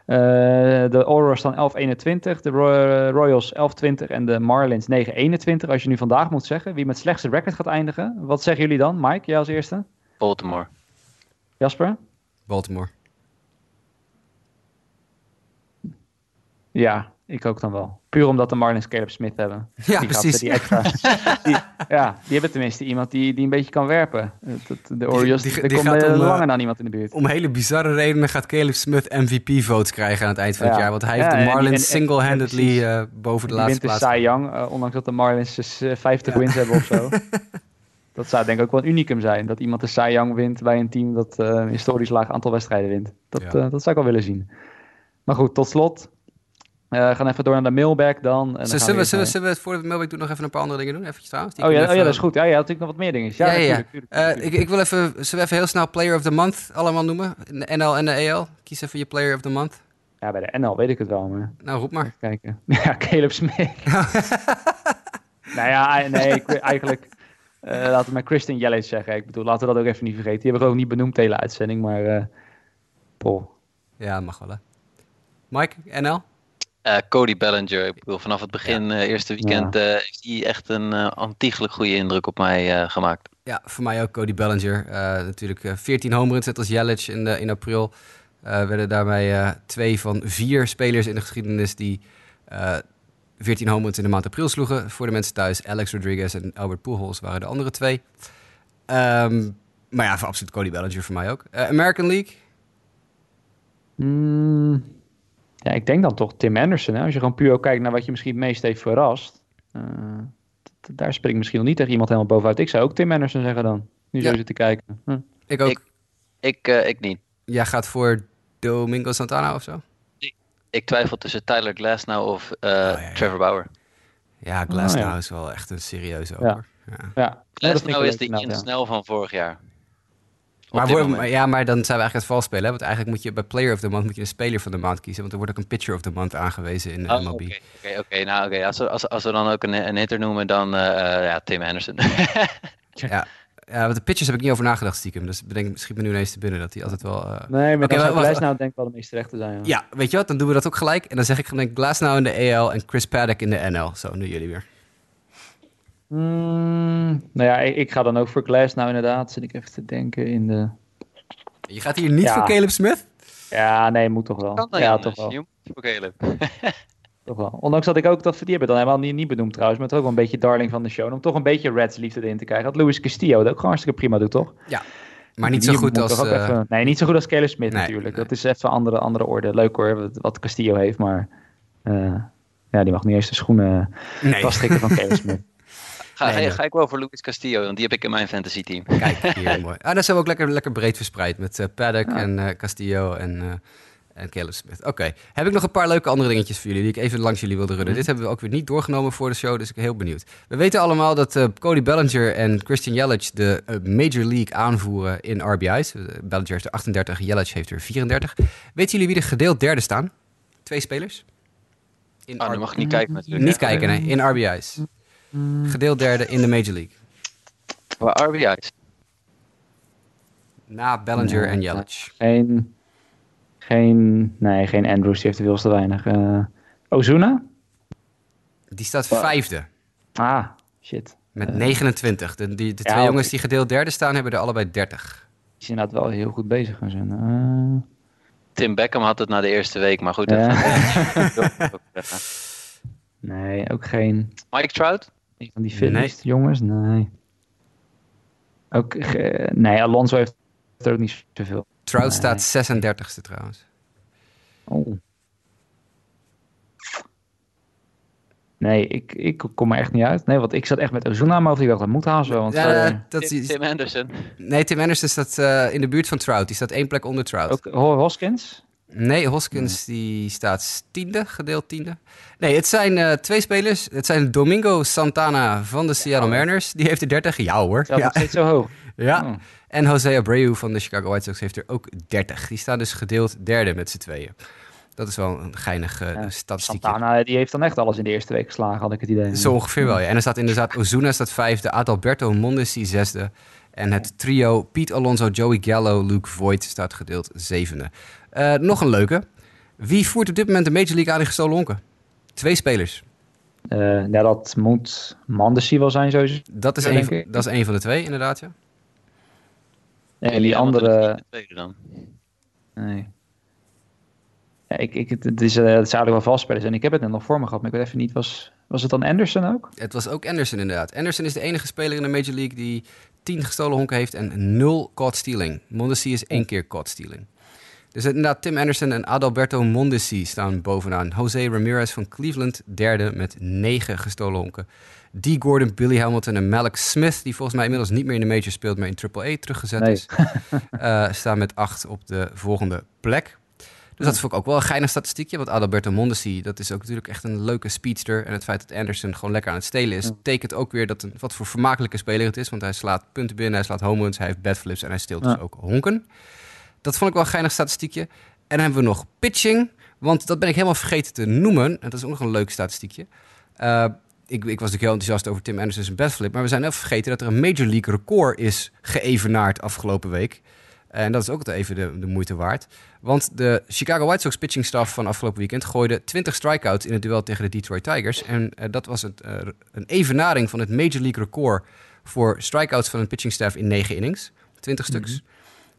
de Orioles staan 11-21, de Roy Royals 11-20 en de Marlins 9-21. Als je nu vandaag moet zeggen, wie met slechtste record gaat eindigen. Wat zeggen jullie dan? Mike, jij als eerste? Baltimore. Jasper? Baltimore. Ja, ik ook dan wel. Puur omdat de Marlins Caleb Smith hebben. Ja, die precies. Die extra, die, ja, die hebben tenminste iemand die, die een beetje kan werpen. De Orioles, die, die, komt om, langer dan iemand in de buurt. Om hele bizarre redenen gaat Caleb Smith MVP-votes krijgen aan het eind van ja. het jaar. Want hij heeft ja, de Marlins single-handedly uh, boven de laatste plaats. Cy Young, uh, ondanks dat de Marlins dus, uh, 50 ja. wins hebben of zo. Dat zou denk ik ook wel een unicum zijn. Dat iemand de Cy Young wint bij een team dat een historisch laag aantal wedstrijden wint. Dat, dat zou ik wel willen zien. Maar goed, tot slot. We gaan even door naar de mailback dan. En dan Zullen we, zullen, we, naar- zullen we voor de mailback doen nog even een paar andere dingen doen? Even trouwens. Die Oh ja, oh ja, dat is goed. Ja, ja, natuurlijk nog wat meer dingen. Ja, Ja, ja, tuurlijk, Eh, ik, ik wil even, zullen we even heel snel Player of the Month allemaal noemen? In De NL en de EL. Kies even je Player of the Month. Ja, bij de NL weet ik het wel, maar Nou, roep maar. even kijken. Ja, Caleb Smith. nou ja, nee, ik, eigenlijk... eh, laten we maar Christian Jelic zeggen. Ik bedoel, laten we dat ook even niet vergeten. Die hebben we ook niet benoemd de hele uitzending, maar... Paul. Ja, mag wel hè. Mike, NL? Eh, Cody Bellinger, ik bedoel, vanaf het begin, eh, eerste weekend, eh, heeft hij echt een eh ontiegelijk goede indruk op mij eh, gemaakt. Ja, voor mij ook Cody Bellinger. Eh, natuurlijk eh, 14 home runs, net als Jelic in, de, in april. Eh, werden daarmee eh, twee van vier spelers in de geschiedenis die eh 14 home runs in de maand april sloegen. Voor de mensen thuis, Alex Rodriguez en Albert Pujols waren de andere twee. Ehm, maar ja, voor absoluut Cody Bellinger voor mij ook. American League? Hmm, ja, ik denk dan toch Tim Anderson. Hè? Als je gewoon puur ook kijkt naar wat je misschien het meest heeft verrast. eh, d- daar spring ik misschien nog niet tegen iemand helemaal bovenuit. Ik zou ook Tim Anderson zeggen dan. Nu zo zitten kijken. Hm. Ik ook. Ik- Ik, eh, ik niet. Jij gaat voor Domingo Santana of zo? Ik twijfel tussen Tyler Glasnow of eh, ja, ja. Trevor Bauer. Ja, Glasnow Oh, ja. is wel echt een serieuze ook, Ja. Ja. Glasnow is de Ian. Snell van vorig jaar. Maar, ja, maar dan zijn we eigenlijk het vals spelen. Hè? Want eigenlijk moet je bij Player of the Month moet je een speler van de maand kiezen. Want er wordt ook een Pitcher of the Month aangewezen in de Oh, MLB. Oké, oké, oké. Nou, oké. Als, we, als, als we dan ook een, een hitter noemen, dan eh, eh, ja, Tim Anderson. Ja. ja, want de pitchers heb ik niet over nagedacht stiekem. Dus bedenk, schiet me nu ineens te binnen dat hij altijd wel... eh, Nee, maar wacht, Glasnow wacht. denk ik wel de meest terecht te zijn. Ja. Ja, weet je wat? Dan doen we dat ook gelijk. En dan zeg ik gewoon Glasnow in de EL en Chris Paddock in de NL. Zo, nu jullie weer. Hmm, nou ja, ik, ik ga dan ook voor Glasnow inderdaad. Zit ik even te denken in de... Je gaat hier niet Ja. voor Caleb Smith? Ja, nee, moet toch wel. kan ja, toch wel. Je moet voor Caleb. Toch wel. Ondanks dat ik ook, dat die hebben dan helemaal niet, niet benoemd trouwens, maar het is ook wel een beetje darling van de show. Om toch een beetje Reds liefde erin te krijgen. Dat Luis Castillo dat ook gewoon hartstikke prima doet, toch? Maar niet zo goed als... toch eh, even- nee, niet zo goed als Caleb Smith nee, natuurlijk. nee. Dat is even andere, andere orde. Leuk hoor, wat, Castillo heeft, maar eh, ja, die mag niet eens de schoenen nee, vaststrikken van Caleb Smith. Ga, Nee, ga, ik wel voor Luis Castillo, want die heb ik in mijn fantasy team. kijk, hier, mooi. Ah, dan zijn we ook lekker, lekker breed verspreid met eh, Paddock Ja. en eh, Castillo en, eh en Caleb Smith. Oké, heb ik nog een paar leuke andere dingetjes voor jullie die ik even langs jullie wilde runnen. Mhm. Dit hebben we ook weer niet doorgenomen voor de show, dus ik ben heel benieuwd. We weten allemaal dat Cody Bellinger en Christian Yelich de Major League aanvoeren in RBI's. Bellinger heeft er 38, Yelich heeft er 34. Weten jullie wie er gedeeld derde staan? Twee spelers? In Oh, nu R- mag ik niet kijken natuurlijk. Niet hè. kijken, nee, in RBI's. Gedeeld derde in de Major League. Voor RBI's. Na Bellinger Nee, en Yelich. Geen, geen, nee, geen Andrews, die heeft er veel te weinig. Eh, Ozuna? Die staat vijfde. Ah, shit. Met Eh. 29. De, die, de Ja, twee jongens die gedeeld derde staan, hebben er allebei 30. Die is inderdaad wel heel goed bezig gaan zijn. Eh, Tim Beckham had het na de eerste week, maar goed. Ja. dat- nee, ook geen Mike Trout? Een van die fitness jongens. Nee. Ook, ge- nee, Alonso heeft er ook niet zoveel. Trout Nee. staat 36ste trouwens. Oh. Nee, ik, ik kom er echt niet uit. Nee, want ik zat echt met Ozuna, maar of ik dacht dat moet haast wel. Want Ja, eh, dat Tim, is, Tim Anderson. nee, Tim Anderson staat eh, in de buurt van Trout. Die staat één plek onder Trout. ook Ho- Hoskins. Nee, Hoskins die staat tiende, gedeeld tiende. Nee, het zijn eh, twee spelers. Het zijn Domingo Santana van de Seattle Mariners. Die heeft er 30. Ja hoor. Zelfs Ja. steeds zo hoog. ja. Oh. En Jose Abreu van de Chicago White Sox heeft er ook 30. Die staan dus gedeeld derde met z'n tweeën. Dat is wel een geinig uh, Ja, statistiek. Santana, die heeft dan echt alles in de eerste week geslagen, had ik het idee. Zo ongeveer wel, ja. En er staat inderdaad Ozuna staat vijfde, Adalberto Mondesi zesde. En het trio Piet Alonso, Joey Gallo, Luke Voigt staat gedeeld zevende. Uh, nog een leuke. Wie voert op dit moment de Major League aan in gestolen honken? Twee spelers. Uh, ja, dat moet Mandesi wel zijn sowieso. Dat is, Ja, een, van, dat is een van de twee, inderdaad, ja. En die andere... tweede dan. Nee. Ja, ik, ik, het, is, uh, het zouden wel valspelers en ik heb het net nog voor me gehad, maar ik weet even niet, was, was het dan Anderson ook? Het was ook Anderson inderdaad. Anderson is de enige speler in de Major League die tien gestolen honken heeft en nul caught stealing. Mondesi is één keer caught stealing. Dus inderdaad, Tim Anderson en Adalberto Mondesi staan bovenaan. Jose Ramirez van Cleveland derde met negen gestolen honken. D. Gordon, Billy Hamilton en Malik Smith, die volgens mij inmiddels niet meer in de major speelt, maar in AAA teruggezet Nee. is, uh, staan met acht op de volgende plek. Dus dat vond ik ook wel een geinig statistiekje. Want Adalberto Mondesi, dat is ook natuurlijk echt een leuke speedster. En het feit dat Anderson gewoon lekker aan het stelen is, tekent ook weer dat een, wat voor vermakelijke speler het is. Want hij slaat punten binnen, hij slaat home runs, hij heeft badflips en hij steelt dus Ja. ook honken. Dat vond ik wel een geinig statistiekje. En dan hebben we nog pitching. Want dat ben ik helemaal vergeten te noemen. En dat is ook nog een leuk statistiekje. Eh, ik, ik was natuurlijk heel enthousiast over Tim Anderson's badflip. Maar we zijn even vergeten dat er een Major League record is geëvenaard afgelopen week. En dat is ook even de, moeite waard. Want de Chicago White Sox pitching staff van afgelopen weekend gooide 20 strikeouts in het duel tegen de Detroit Tigers. En eh, dat was het, eh, een evenaring van het Major League record voor strikeouts van een pitching staff in 9 innings. 20 stuks.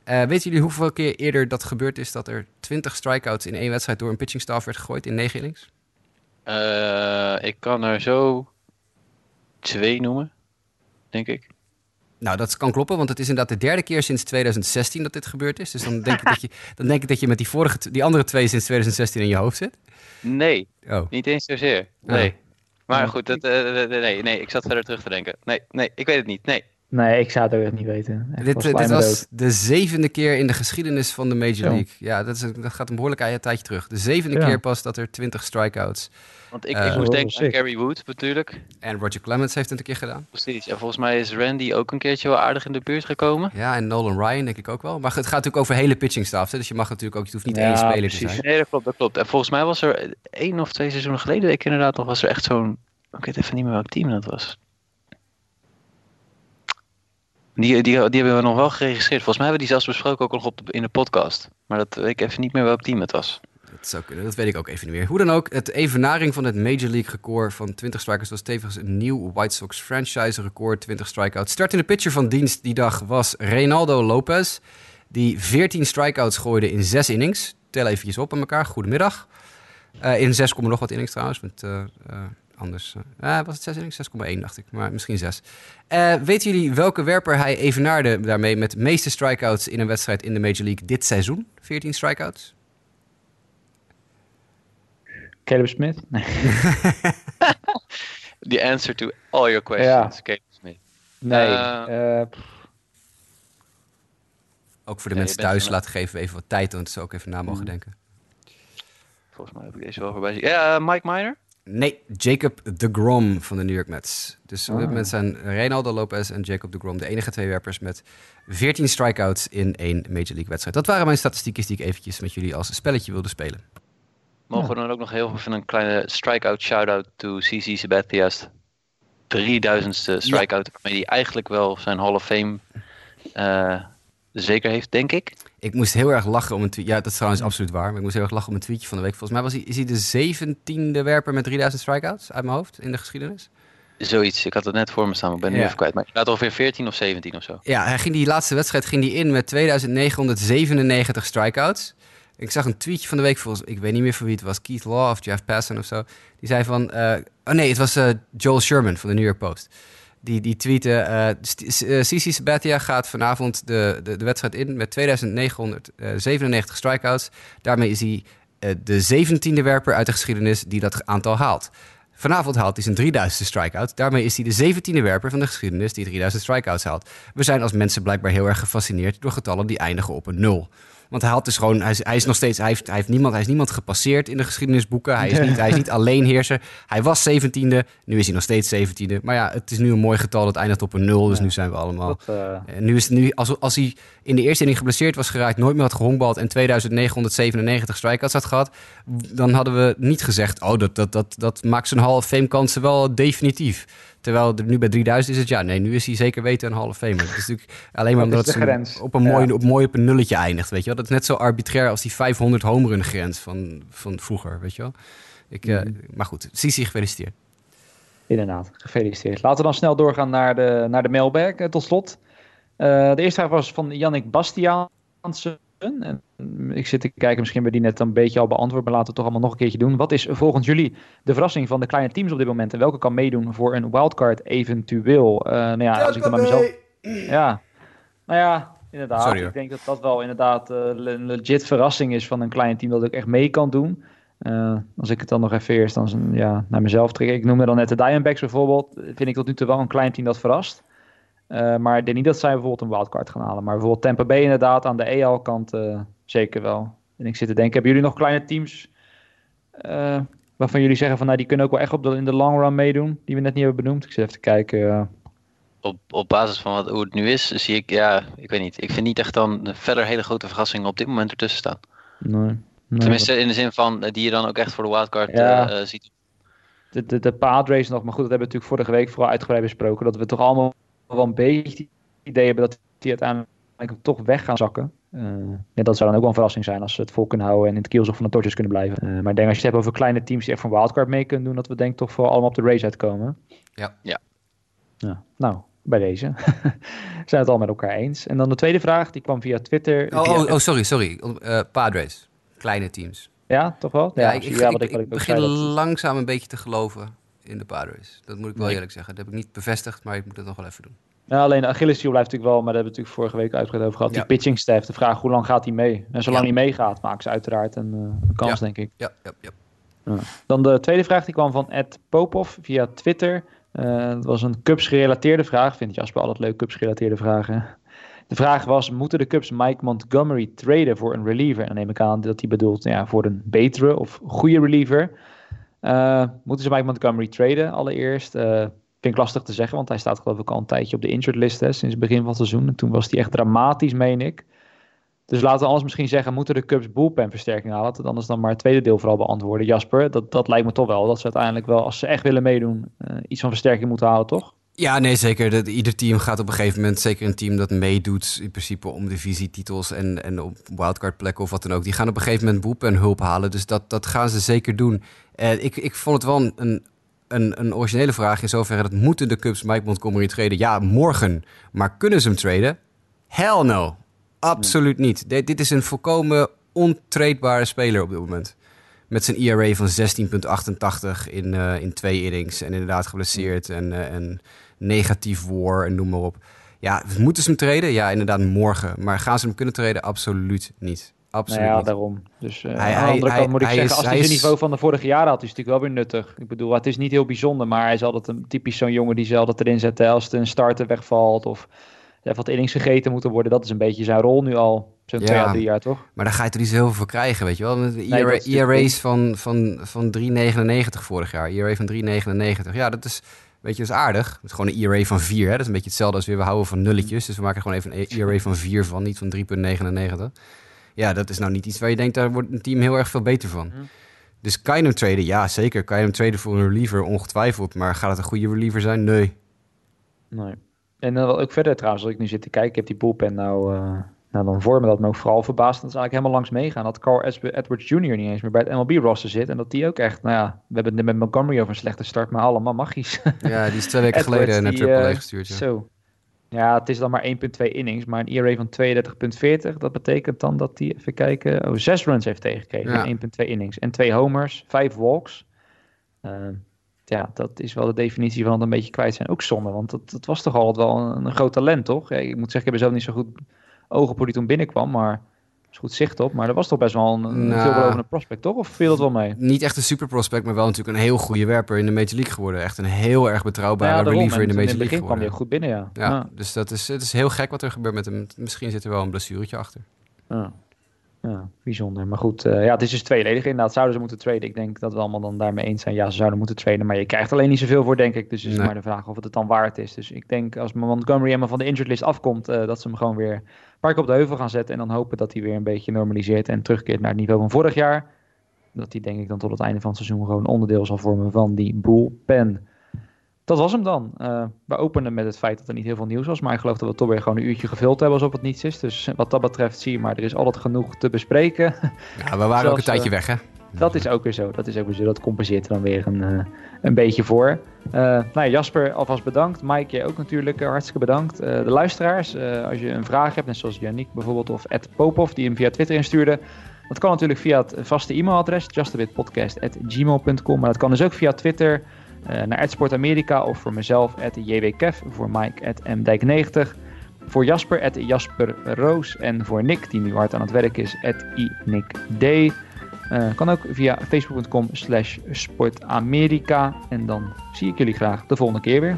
Eh, weten jullie hoeveel keer eerder dat gebeurd is dat er 20 strikeouts in één wedstrijd door een pitching staff werd gegooid in 9 innings? Eh, ik kan er zo twee noemen, denk ik. Nou, dat kan kloppen, want het is inderdaad de derde keer sinds 2016 dat dit gebeurd is. Dus dan denk ik dat je, dan denk ik dat je met die, vorige, die andere twee sinds 2016 in je hoofd zit. Nee, Oh. niet eens zozeer. Nee. Maar goed, dat, eh, nee, nee, ik zat verder terug te denken. Nee, nee, ik weet het niet. Nee. Nee, ik zou het ook echt niet weten. Echt Dit, wel dit was de zevende keer in de geschiedenis van de Major. League. Ja, dat, is, dat gaat een behoorlijk tijdje terug. De zevende Ja. keer pas dat er 20 strikeouts. Want ik, Eh, ik moest Oh, denken aan. Gary Wood natuurlijk. En Roger Clemens heeft het een keer gedaan. Precies. En volgens mij is Randy ook een keertje wel aardig in de buurt gekomen. Ja, en Nolan Ryan denk ik ook wel. Maar het gaat natuurlijk over hele pitching staffs. Hè? Dus je mag natuurlijk ook, je hoeft niet Ja, één speler precies. te zijn. Nee, dat klopt, dat klopt. En volgens mij was er één of twee seizoenen geleden, ik inderdaad nog, was er echt zo'n... Ik weet even niet meer welk team dat was. Die, die, die hebben we nog wel geregistreerd. Volgens mij hebben we die zelfs besproken ook nog op de, in de podcast. Maar dat weet ik even niet meer welk team het was. Dat zou kunnen, dat weet ik ook even niet meer. Hoe dan ook, het evenaring van het Major League record van 20 strikeouts was tevens een nieuw White Sox franchise record, 20 strikeouts. Startende pitcher van dienst die dag was Reynaldo Lopez, die 14 strikeouts gooide in 6 innings. Tel eventjes op aan elkaar, goedemiddag. Eh in 6, nog wat innings trouwens, eh, anders. eh, was het 6 innings? 6,1 dacht ik, maar misschien 6. Eh, weten jullie welke werper hij evenaarde daarmee met de meeste strikeouts in een wedstrijd in de Major League dit seizoen? 14 strikeouts? Caleb Smith? Nee. The answer to all your questions, Caleb Smith. nee. Eh, Ook voor de Ja, mensen thuis, laten geven we even wat tijd, want ze ook even na mogen Mm. denken. Volgens mij heb ik deze wel voorbij zien. Ja, Mike Miner? Nee, Jacob de Grom van de New York Mets. Dus op dit Ah. moment zijn Reynaldo Lopez en Jacob de Grom de enige twee werpers met 14 strikeouts in één Major League wedstrijd. Dat waren mijn statistiekjes die ik eventjes met jullie als spelletje wilde spelen. Mogen we dan ook nog heel even een kleine strikeout shout-out to CC Sabathia's 3000ste strikeout, waarmee hij eigenlijk wel zijn Hall of Fame eh, zeker heeft, denk ik. Ik moest heel erg lachen om een tweet. Ja, dat is trouwens absoluut waar. Maar ik moest heel erg lachen om een tweetje van de week. Volgens mij was hij, is hij de zeventiende werper met 3000 strikeouts uit mijn hoofd in de geschiedenis. Zoiets. Ik had het net voor me staan, maar ik ben het nu Ja. even kwijt. Maar laat ongeveer 14 of 17 of zo. Ja, hij ging die laatste wedstrijd ging die in met 2997 strikeouts. Ik zag een tweetje van de week, volgens, ik weet niet meer van wie het was, Keith Law of Jeff Passan of zo. Die zei van, eh, oh nee, het was eh, Joel Sherman van de New York Post. Die, die tweette, eh, St- S- eh, Cici Sabathia gaat vanavond de, de, de wedstrijd in met 2997 strikeouts. Daarmee is hij eh, de zeventiende werper uit de geschiedenis die dat aantal haalt. Vanavond haalt hij zijn 3000ste strikeout. Daarmee is hij de 17e werper van de geschiedenis die 3000 strikeouts haalt. We zijn als mensen blijkbaar heel erg gefascineerd door getallen die eindigen op een nul. Want hij had dus gewoon, hij is, hij is nog steeds, hij heeft, hij heeft niemand, hij is niemand gepasseerd in de geschiedenisboeken. Hij is niet, hij is niet alleenheerser. Hij was 17e, nu is hij nog steeds 17e. Maar ja, het is nu een mooi getal dat eindigt op een nul. Dus Ja. nu zijn we allemaal. dat, eh, En nu is het nu, als, als hij in de eerste inning geblesseerd was geraakt, nooit meer had gehonkbald en 2997 strikeouts had gehad, dan hadden we niet gezegd, oh, dat, dat, dat, dat maakt zijn Hall of Fame kansen wel definitief. Terwijl er nu bij 3000 is het, ja, nee, nu is hij zeker weten een Hall of Famer. Het is natuurlijk alleen maar Dat omdat het de zo grens. op een, Ja. mooi, op, mooi op een nulletje eindigt, weet je wel. Dat is net zo arbitrair als die 500 home run grens van, van vroeger, weet je wel. Ik, eh, Mhm. Maar goed, Sisi gefeliciteerd. Inderdaad, gefeliciteerd. Laten we dan snel doorgaan naar de, naar de mailbag eh, tot slot. Eh, de eerste vraag was van Jannik Bastiaansen. En ik zit te kijken, misschien hebben we die net een beetje al beantwoord, maar laten we het toch allemaal nog een keertje doen. Wat is volgens jullie de verrassing van de kleine teams op dit moment en welke kan meedoen voor een wildcard eventueel? Eh nou ja, als ik dan bij mezelf... Ja, nou ja, inderdaad. Sorry, ik denk dat dat wel inderdaad eh, een legit verrassing is van een klein team dat ook echt mee kan doen. Eh, als ik het dan nog even eerst dan, ja, naar mezelf trek. Ik noemde dan net de Diamondbacks bijvoorbeeld. Vind ik tot nu toe wel een klein team dat verrast. Eh, maar ik denk niet dat zij bijvoorbeeld een wildcard gaan halen. Maar bijvoorbeeld Tampa Bay inderdaad aan de EL-kant eh, zeker wel. En ik zit te denken, hebben jullie nog kleine teams uh, waarvan jullie zeggen van nou die kunnen ook wel echt op de, in de long run meedoen, die we net niet hebben benoemd? Ik zit even te kijken. Op, op basis van wat, hoe het nu is, zie ik, ja, ik weet niet. Ik vind niet echt dan verder hele grote verrassingen op dit moment ertussen staan. Nee. nee Tenminste, in de zin van die je dan ook echt voor de wildcard ja. ziet. De, de, de Padres nog, maar goed, dat hebben we natuurlijk vorige week vooral uitgebreid besproken. Dat we toch allemaal wel een beetje het idee hebben dat die uiteindelijk toch weg gaan zakken. Uh, ja, dat zou dan ook wel een verrassing zijn als ze het vol kunnen houden en in het kielzog van de Dodgers kunnen blijven. Uh, maar ik denk als je het hebt over kleine teams die echt van wildcard mee kunnen doen, dat we denk ik toch voor allemaal op de race uitkomen. Ja. ja. ja nou, bij deze. zijn het al met elkaar eens. En dan de tweede vraag, die kwam via Twitter. Oh, via... oh, oh, sorry, sorry. Uh, Padres. Kleine teams. Ja, toch wel? Ja, ja ik, ik, ja, ik, ik, ik begin langzaam een beetje te geloven in de Padres. Dat moet ik wel nee. eerlijk zeggen. Dat heb ik niet bevestigd, maar ik moet het nog wel even doen. Ja, alleen de Achilles blijft natuurlijk wel, maar daar hebben we natuurlijk vorige week uitgebreid over gehad. Ja. Die pitching staff, de vraag hoe lang gaat hij mee? En zolang hij meegaat, maakt ze uiteraard een, een kans, denk ik. Ja, ja, ja. Dan de tweede vraag, die kwam van Ed Popov via Twitter. Uh, het was een Cubs-gerelateerde vraag. Vind Jasper altijd leuk, Cubs-gerelateerde vragen. De vraag was, moeten de Cubs Mike Montgomery traden voor een reliever? En dan neem ik aan dat hij bedoelt ja, voor een betere of goede reliever. Uh, moeten ze Mike Montgomery traden allereerst? Uh, vind ik lastig te zeggen, want hij staat geloof ik al een tijdje op de injured list hè, sinds het begin van het seizoen. En toen was hij echt dramatisch, meen ik. Dus laten we alles misschien zeggen, moeten de Cubs bullpen versterking halen? Dat anders dan maar het tweede deel vooral beantwoorden. Jasper, dat, dat lijkt me toch wel, dat ze uiteindelijk wel, als ze echt willen meedoen, uh, iets van versterking moeten houden, toch? Ja, nee, zeker. Dat, ieder team gaat op een gegeven moment, zeker een team dat meedoet in principe om divisietitels en, en op wildcard plekken of wat dan ook, die gaan op een gegeven moment boep en hulp halen. Dus dat, dat gaan ze zeker doen. Uh, ik, ik vond het wel een, een, een originele vraag in zoverre dat moeten de Cubs Mike Montgomery traden? Ja, morgen. Maar kunnen ze hem traden? Hell no. Absoluut niet. Dit is een volkomen ontradebare speler op dit moment. Met zijn ERA van 16,88 in, uh, in twee innings. En inderdaad geblesseerd en, uh, en negatief war en noem maar op. Ja, moeten ze hem treden? Ja, inderdaad morgen. Maar gaan ze hem kunnen treden? Absoluut niet. Absoluut nou ja, niet. daarom. Dus uh, Hij- aan de hij- andere kant moet ik zeggen, is- als hij zijn is- niveau van de vorige jaren had, is het natuurlijk wel weer nuttig. Ik bedoel, het is niet heel bijzonder, maar hij is altijd een typisch zo'n jongen die ze altijd erin zetten als het een starter wegvalt of er wat innings gegeten moeten worden. Dat is een beetje zijn rol nu al, zo'n Ja. twee à drie jaar, toch? Maar daar ga je er niet zo heel veel voor krijgen, weet je wel. Met de Nee, ERA, dat is natuurlijk ERA's van, van, van 3,99 vorig jaar. ERA van 3,99. Ja, dat is, weet je, dat is aardig. Het is gewoon een ERA van 4. Hè? Dat is een beetje hetzelfde als weer, we houden van nulletjes. Dus we maken er gewoon even een ERA van 4 van, niet van 3,99. Ja, dat is nou niet iets waar je denkt, daar wordt een team heel erg veel beter van. Mhm. Dus kan je hem traden? Ja, zeker. Kan je hem traden voor een reliever? Ongetwijfeld. Maar gaat het een goede reliever zijn? Nee. Nee. En dan wel ook verder trouwens, als ik nu zit te kijken, ik heb die bullpen nou, eh, nou dan voor me dat me ook vooral verbaasd. Dat is eigenlijk helemaal langs meegaan. Dat Carl Ed- Edwards Jr. niet eens meer bij het MLB-roster zit. En dat die ook echt, nou ja, we hebben het met Montgomery over een slechte start, maar allemaal magisch. Ja, die is twee weken Edwards, geleden naar die, Triple A eh, gestuurd. Ja. Zo. Ja, het is dan maar 1,2 innings, maar een ERA van 32,40. Dat betekent dan dat hij, even kijken, oh, zes runs heeft tegengekregen Ja. in 1,2 innings. En twee homers, vijf walks. Eh, ja, dat is wel de definitie van het een beetje kwijt zijn. Ook zonde, want dat, dat was toch altijd wel een, een groot talent, toch? Ja, ik moet zeggen, ik heb er zelf niet zo goed ogen op hoe die toen binnenkwam, maar is goed zicht op. Maar dat was toch best wel een, een Nou. veelbelovende prospect, toch? Of viel dat wel mee? Niet echt een super prospect, maar wel natuurlijk een heel goede werper in de Major League geworden. Echt een heel erg betrouwbare Nou ja, reliever in de Major in het League begin kwam ook goed binnen, ja. Ja, dus dat is, het is heel gek wat er gebeurt met hem. Misschien zit er wel een blessuretje achter. Ja, ja bijzonder. Maar goed, eh, ja, het is dus tweeledig inderdaad. Zouden ze moeten traden? Ik denk dat we allemaal dan daarmee eens zijn. Ja, ze zouden moeten traden, maar je krijgt alleen niet zoveel voor, denk ik. Dus het is Nee. maar de vraag of het het dan waard is. Dus ik denk als Montgomery helemaal van de injured list afkomt, eh, dat ze hem gewoon weer een paar keer op de heuvel gaan zetten. En dan hopen dat hij weer een beetje normaliseert en terugkeert naar het niveau van vorig jaar. Dat hij denk ik dan tot het einde van het seizoen gewoon onderdeel zal vormen van die bullpen. Dat was hem dan. Eh, we openen met het feit dat er niet heel veel nieuws was. Maar ik geloof dat we toch weer gewoon een uurtje gevuld hebben alsof het niets is. Dus wat dat betreft zie je maar, er is altijd genoeg te bespreken. Ja, we waren ook een tijdje eh, weg, hè? Dat is ook weer zo. Dat is ook weer zo. Dat compenseert er dan weer een, eh, een beetje voor. Nou ja, Jasper, alvast bedankt. Mike, jij ook natuurlijk hartstikke bedankt. De luisteraars, als je een vraag hebt, net zoals Yannick bijvoorbeeld, of Ed Popov, die hem via Twitter instuurde. Dat kan natuurlijk via het vaste e-mailadres, justabitpodcast.gmail.com. Maar dat kan dus ook via Twitter naar Edsport Amerika of voor mezelf, jwkev, voor Mike, mdijk90. Voor Jasper, Jasper Roos. En voor Nick, die nu hard aan het werk is, inickd. Eh, kan ook via facebook.com slash sportamerika. En dan zie ik jullie graag de volgende keer weer.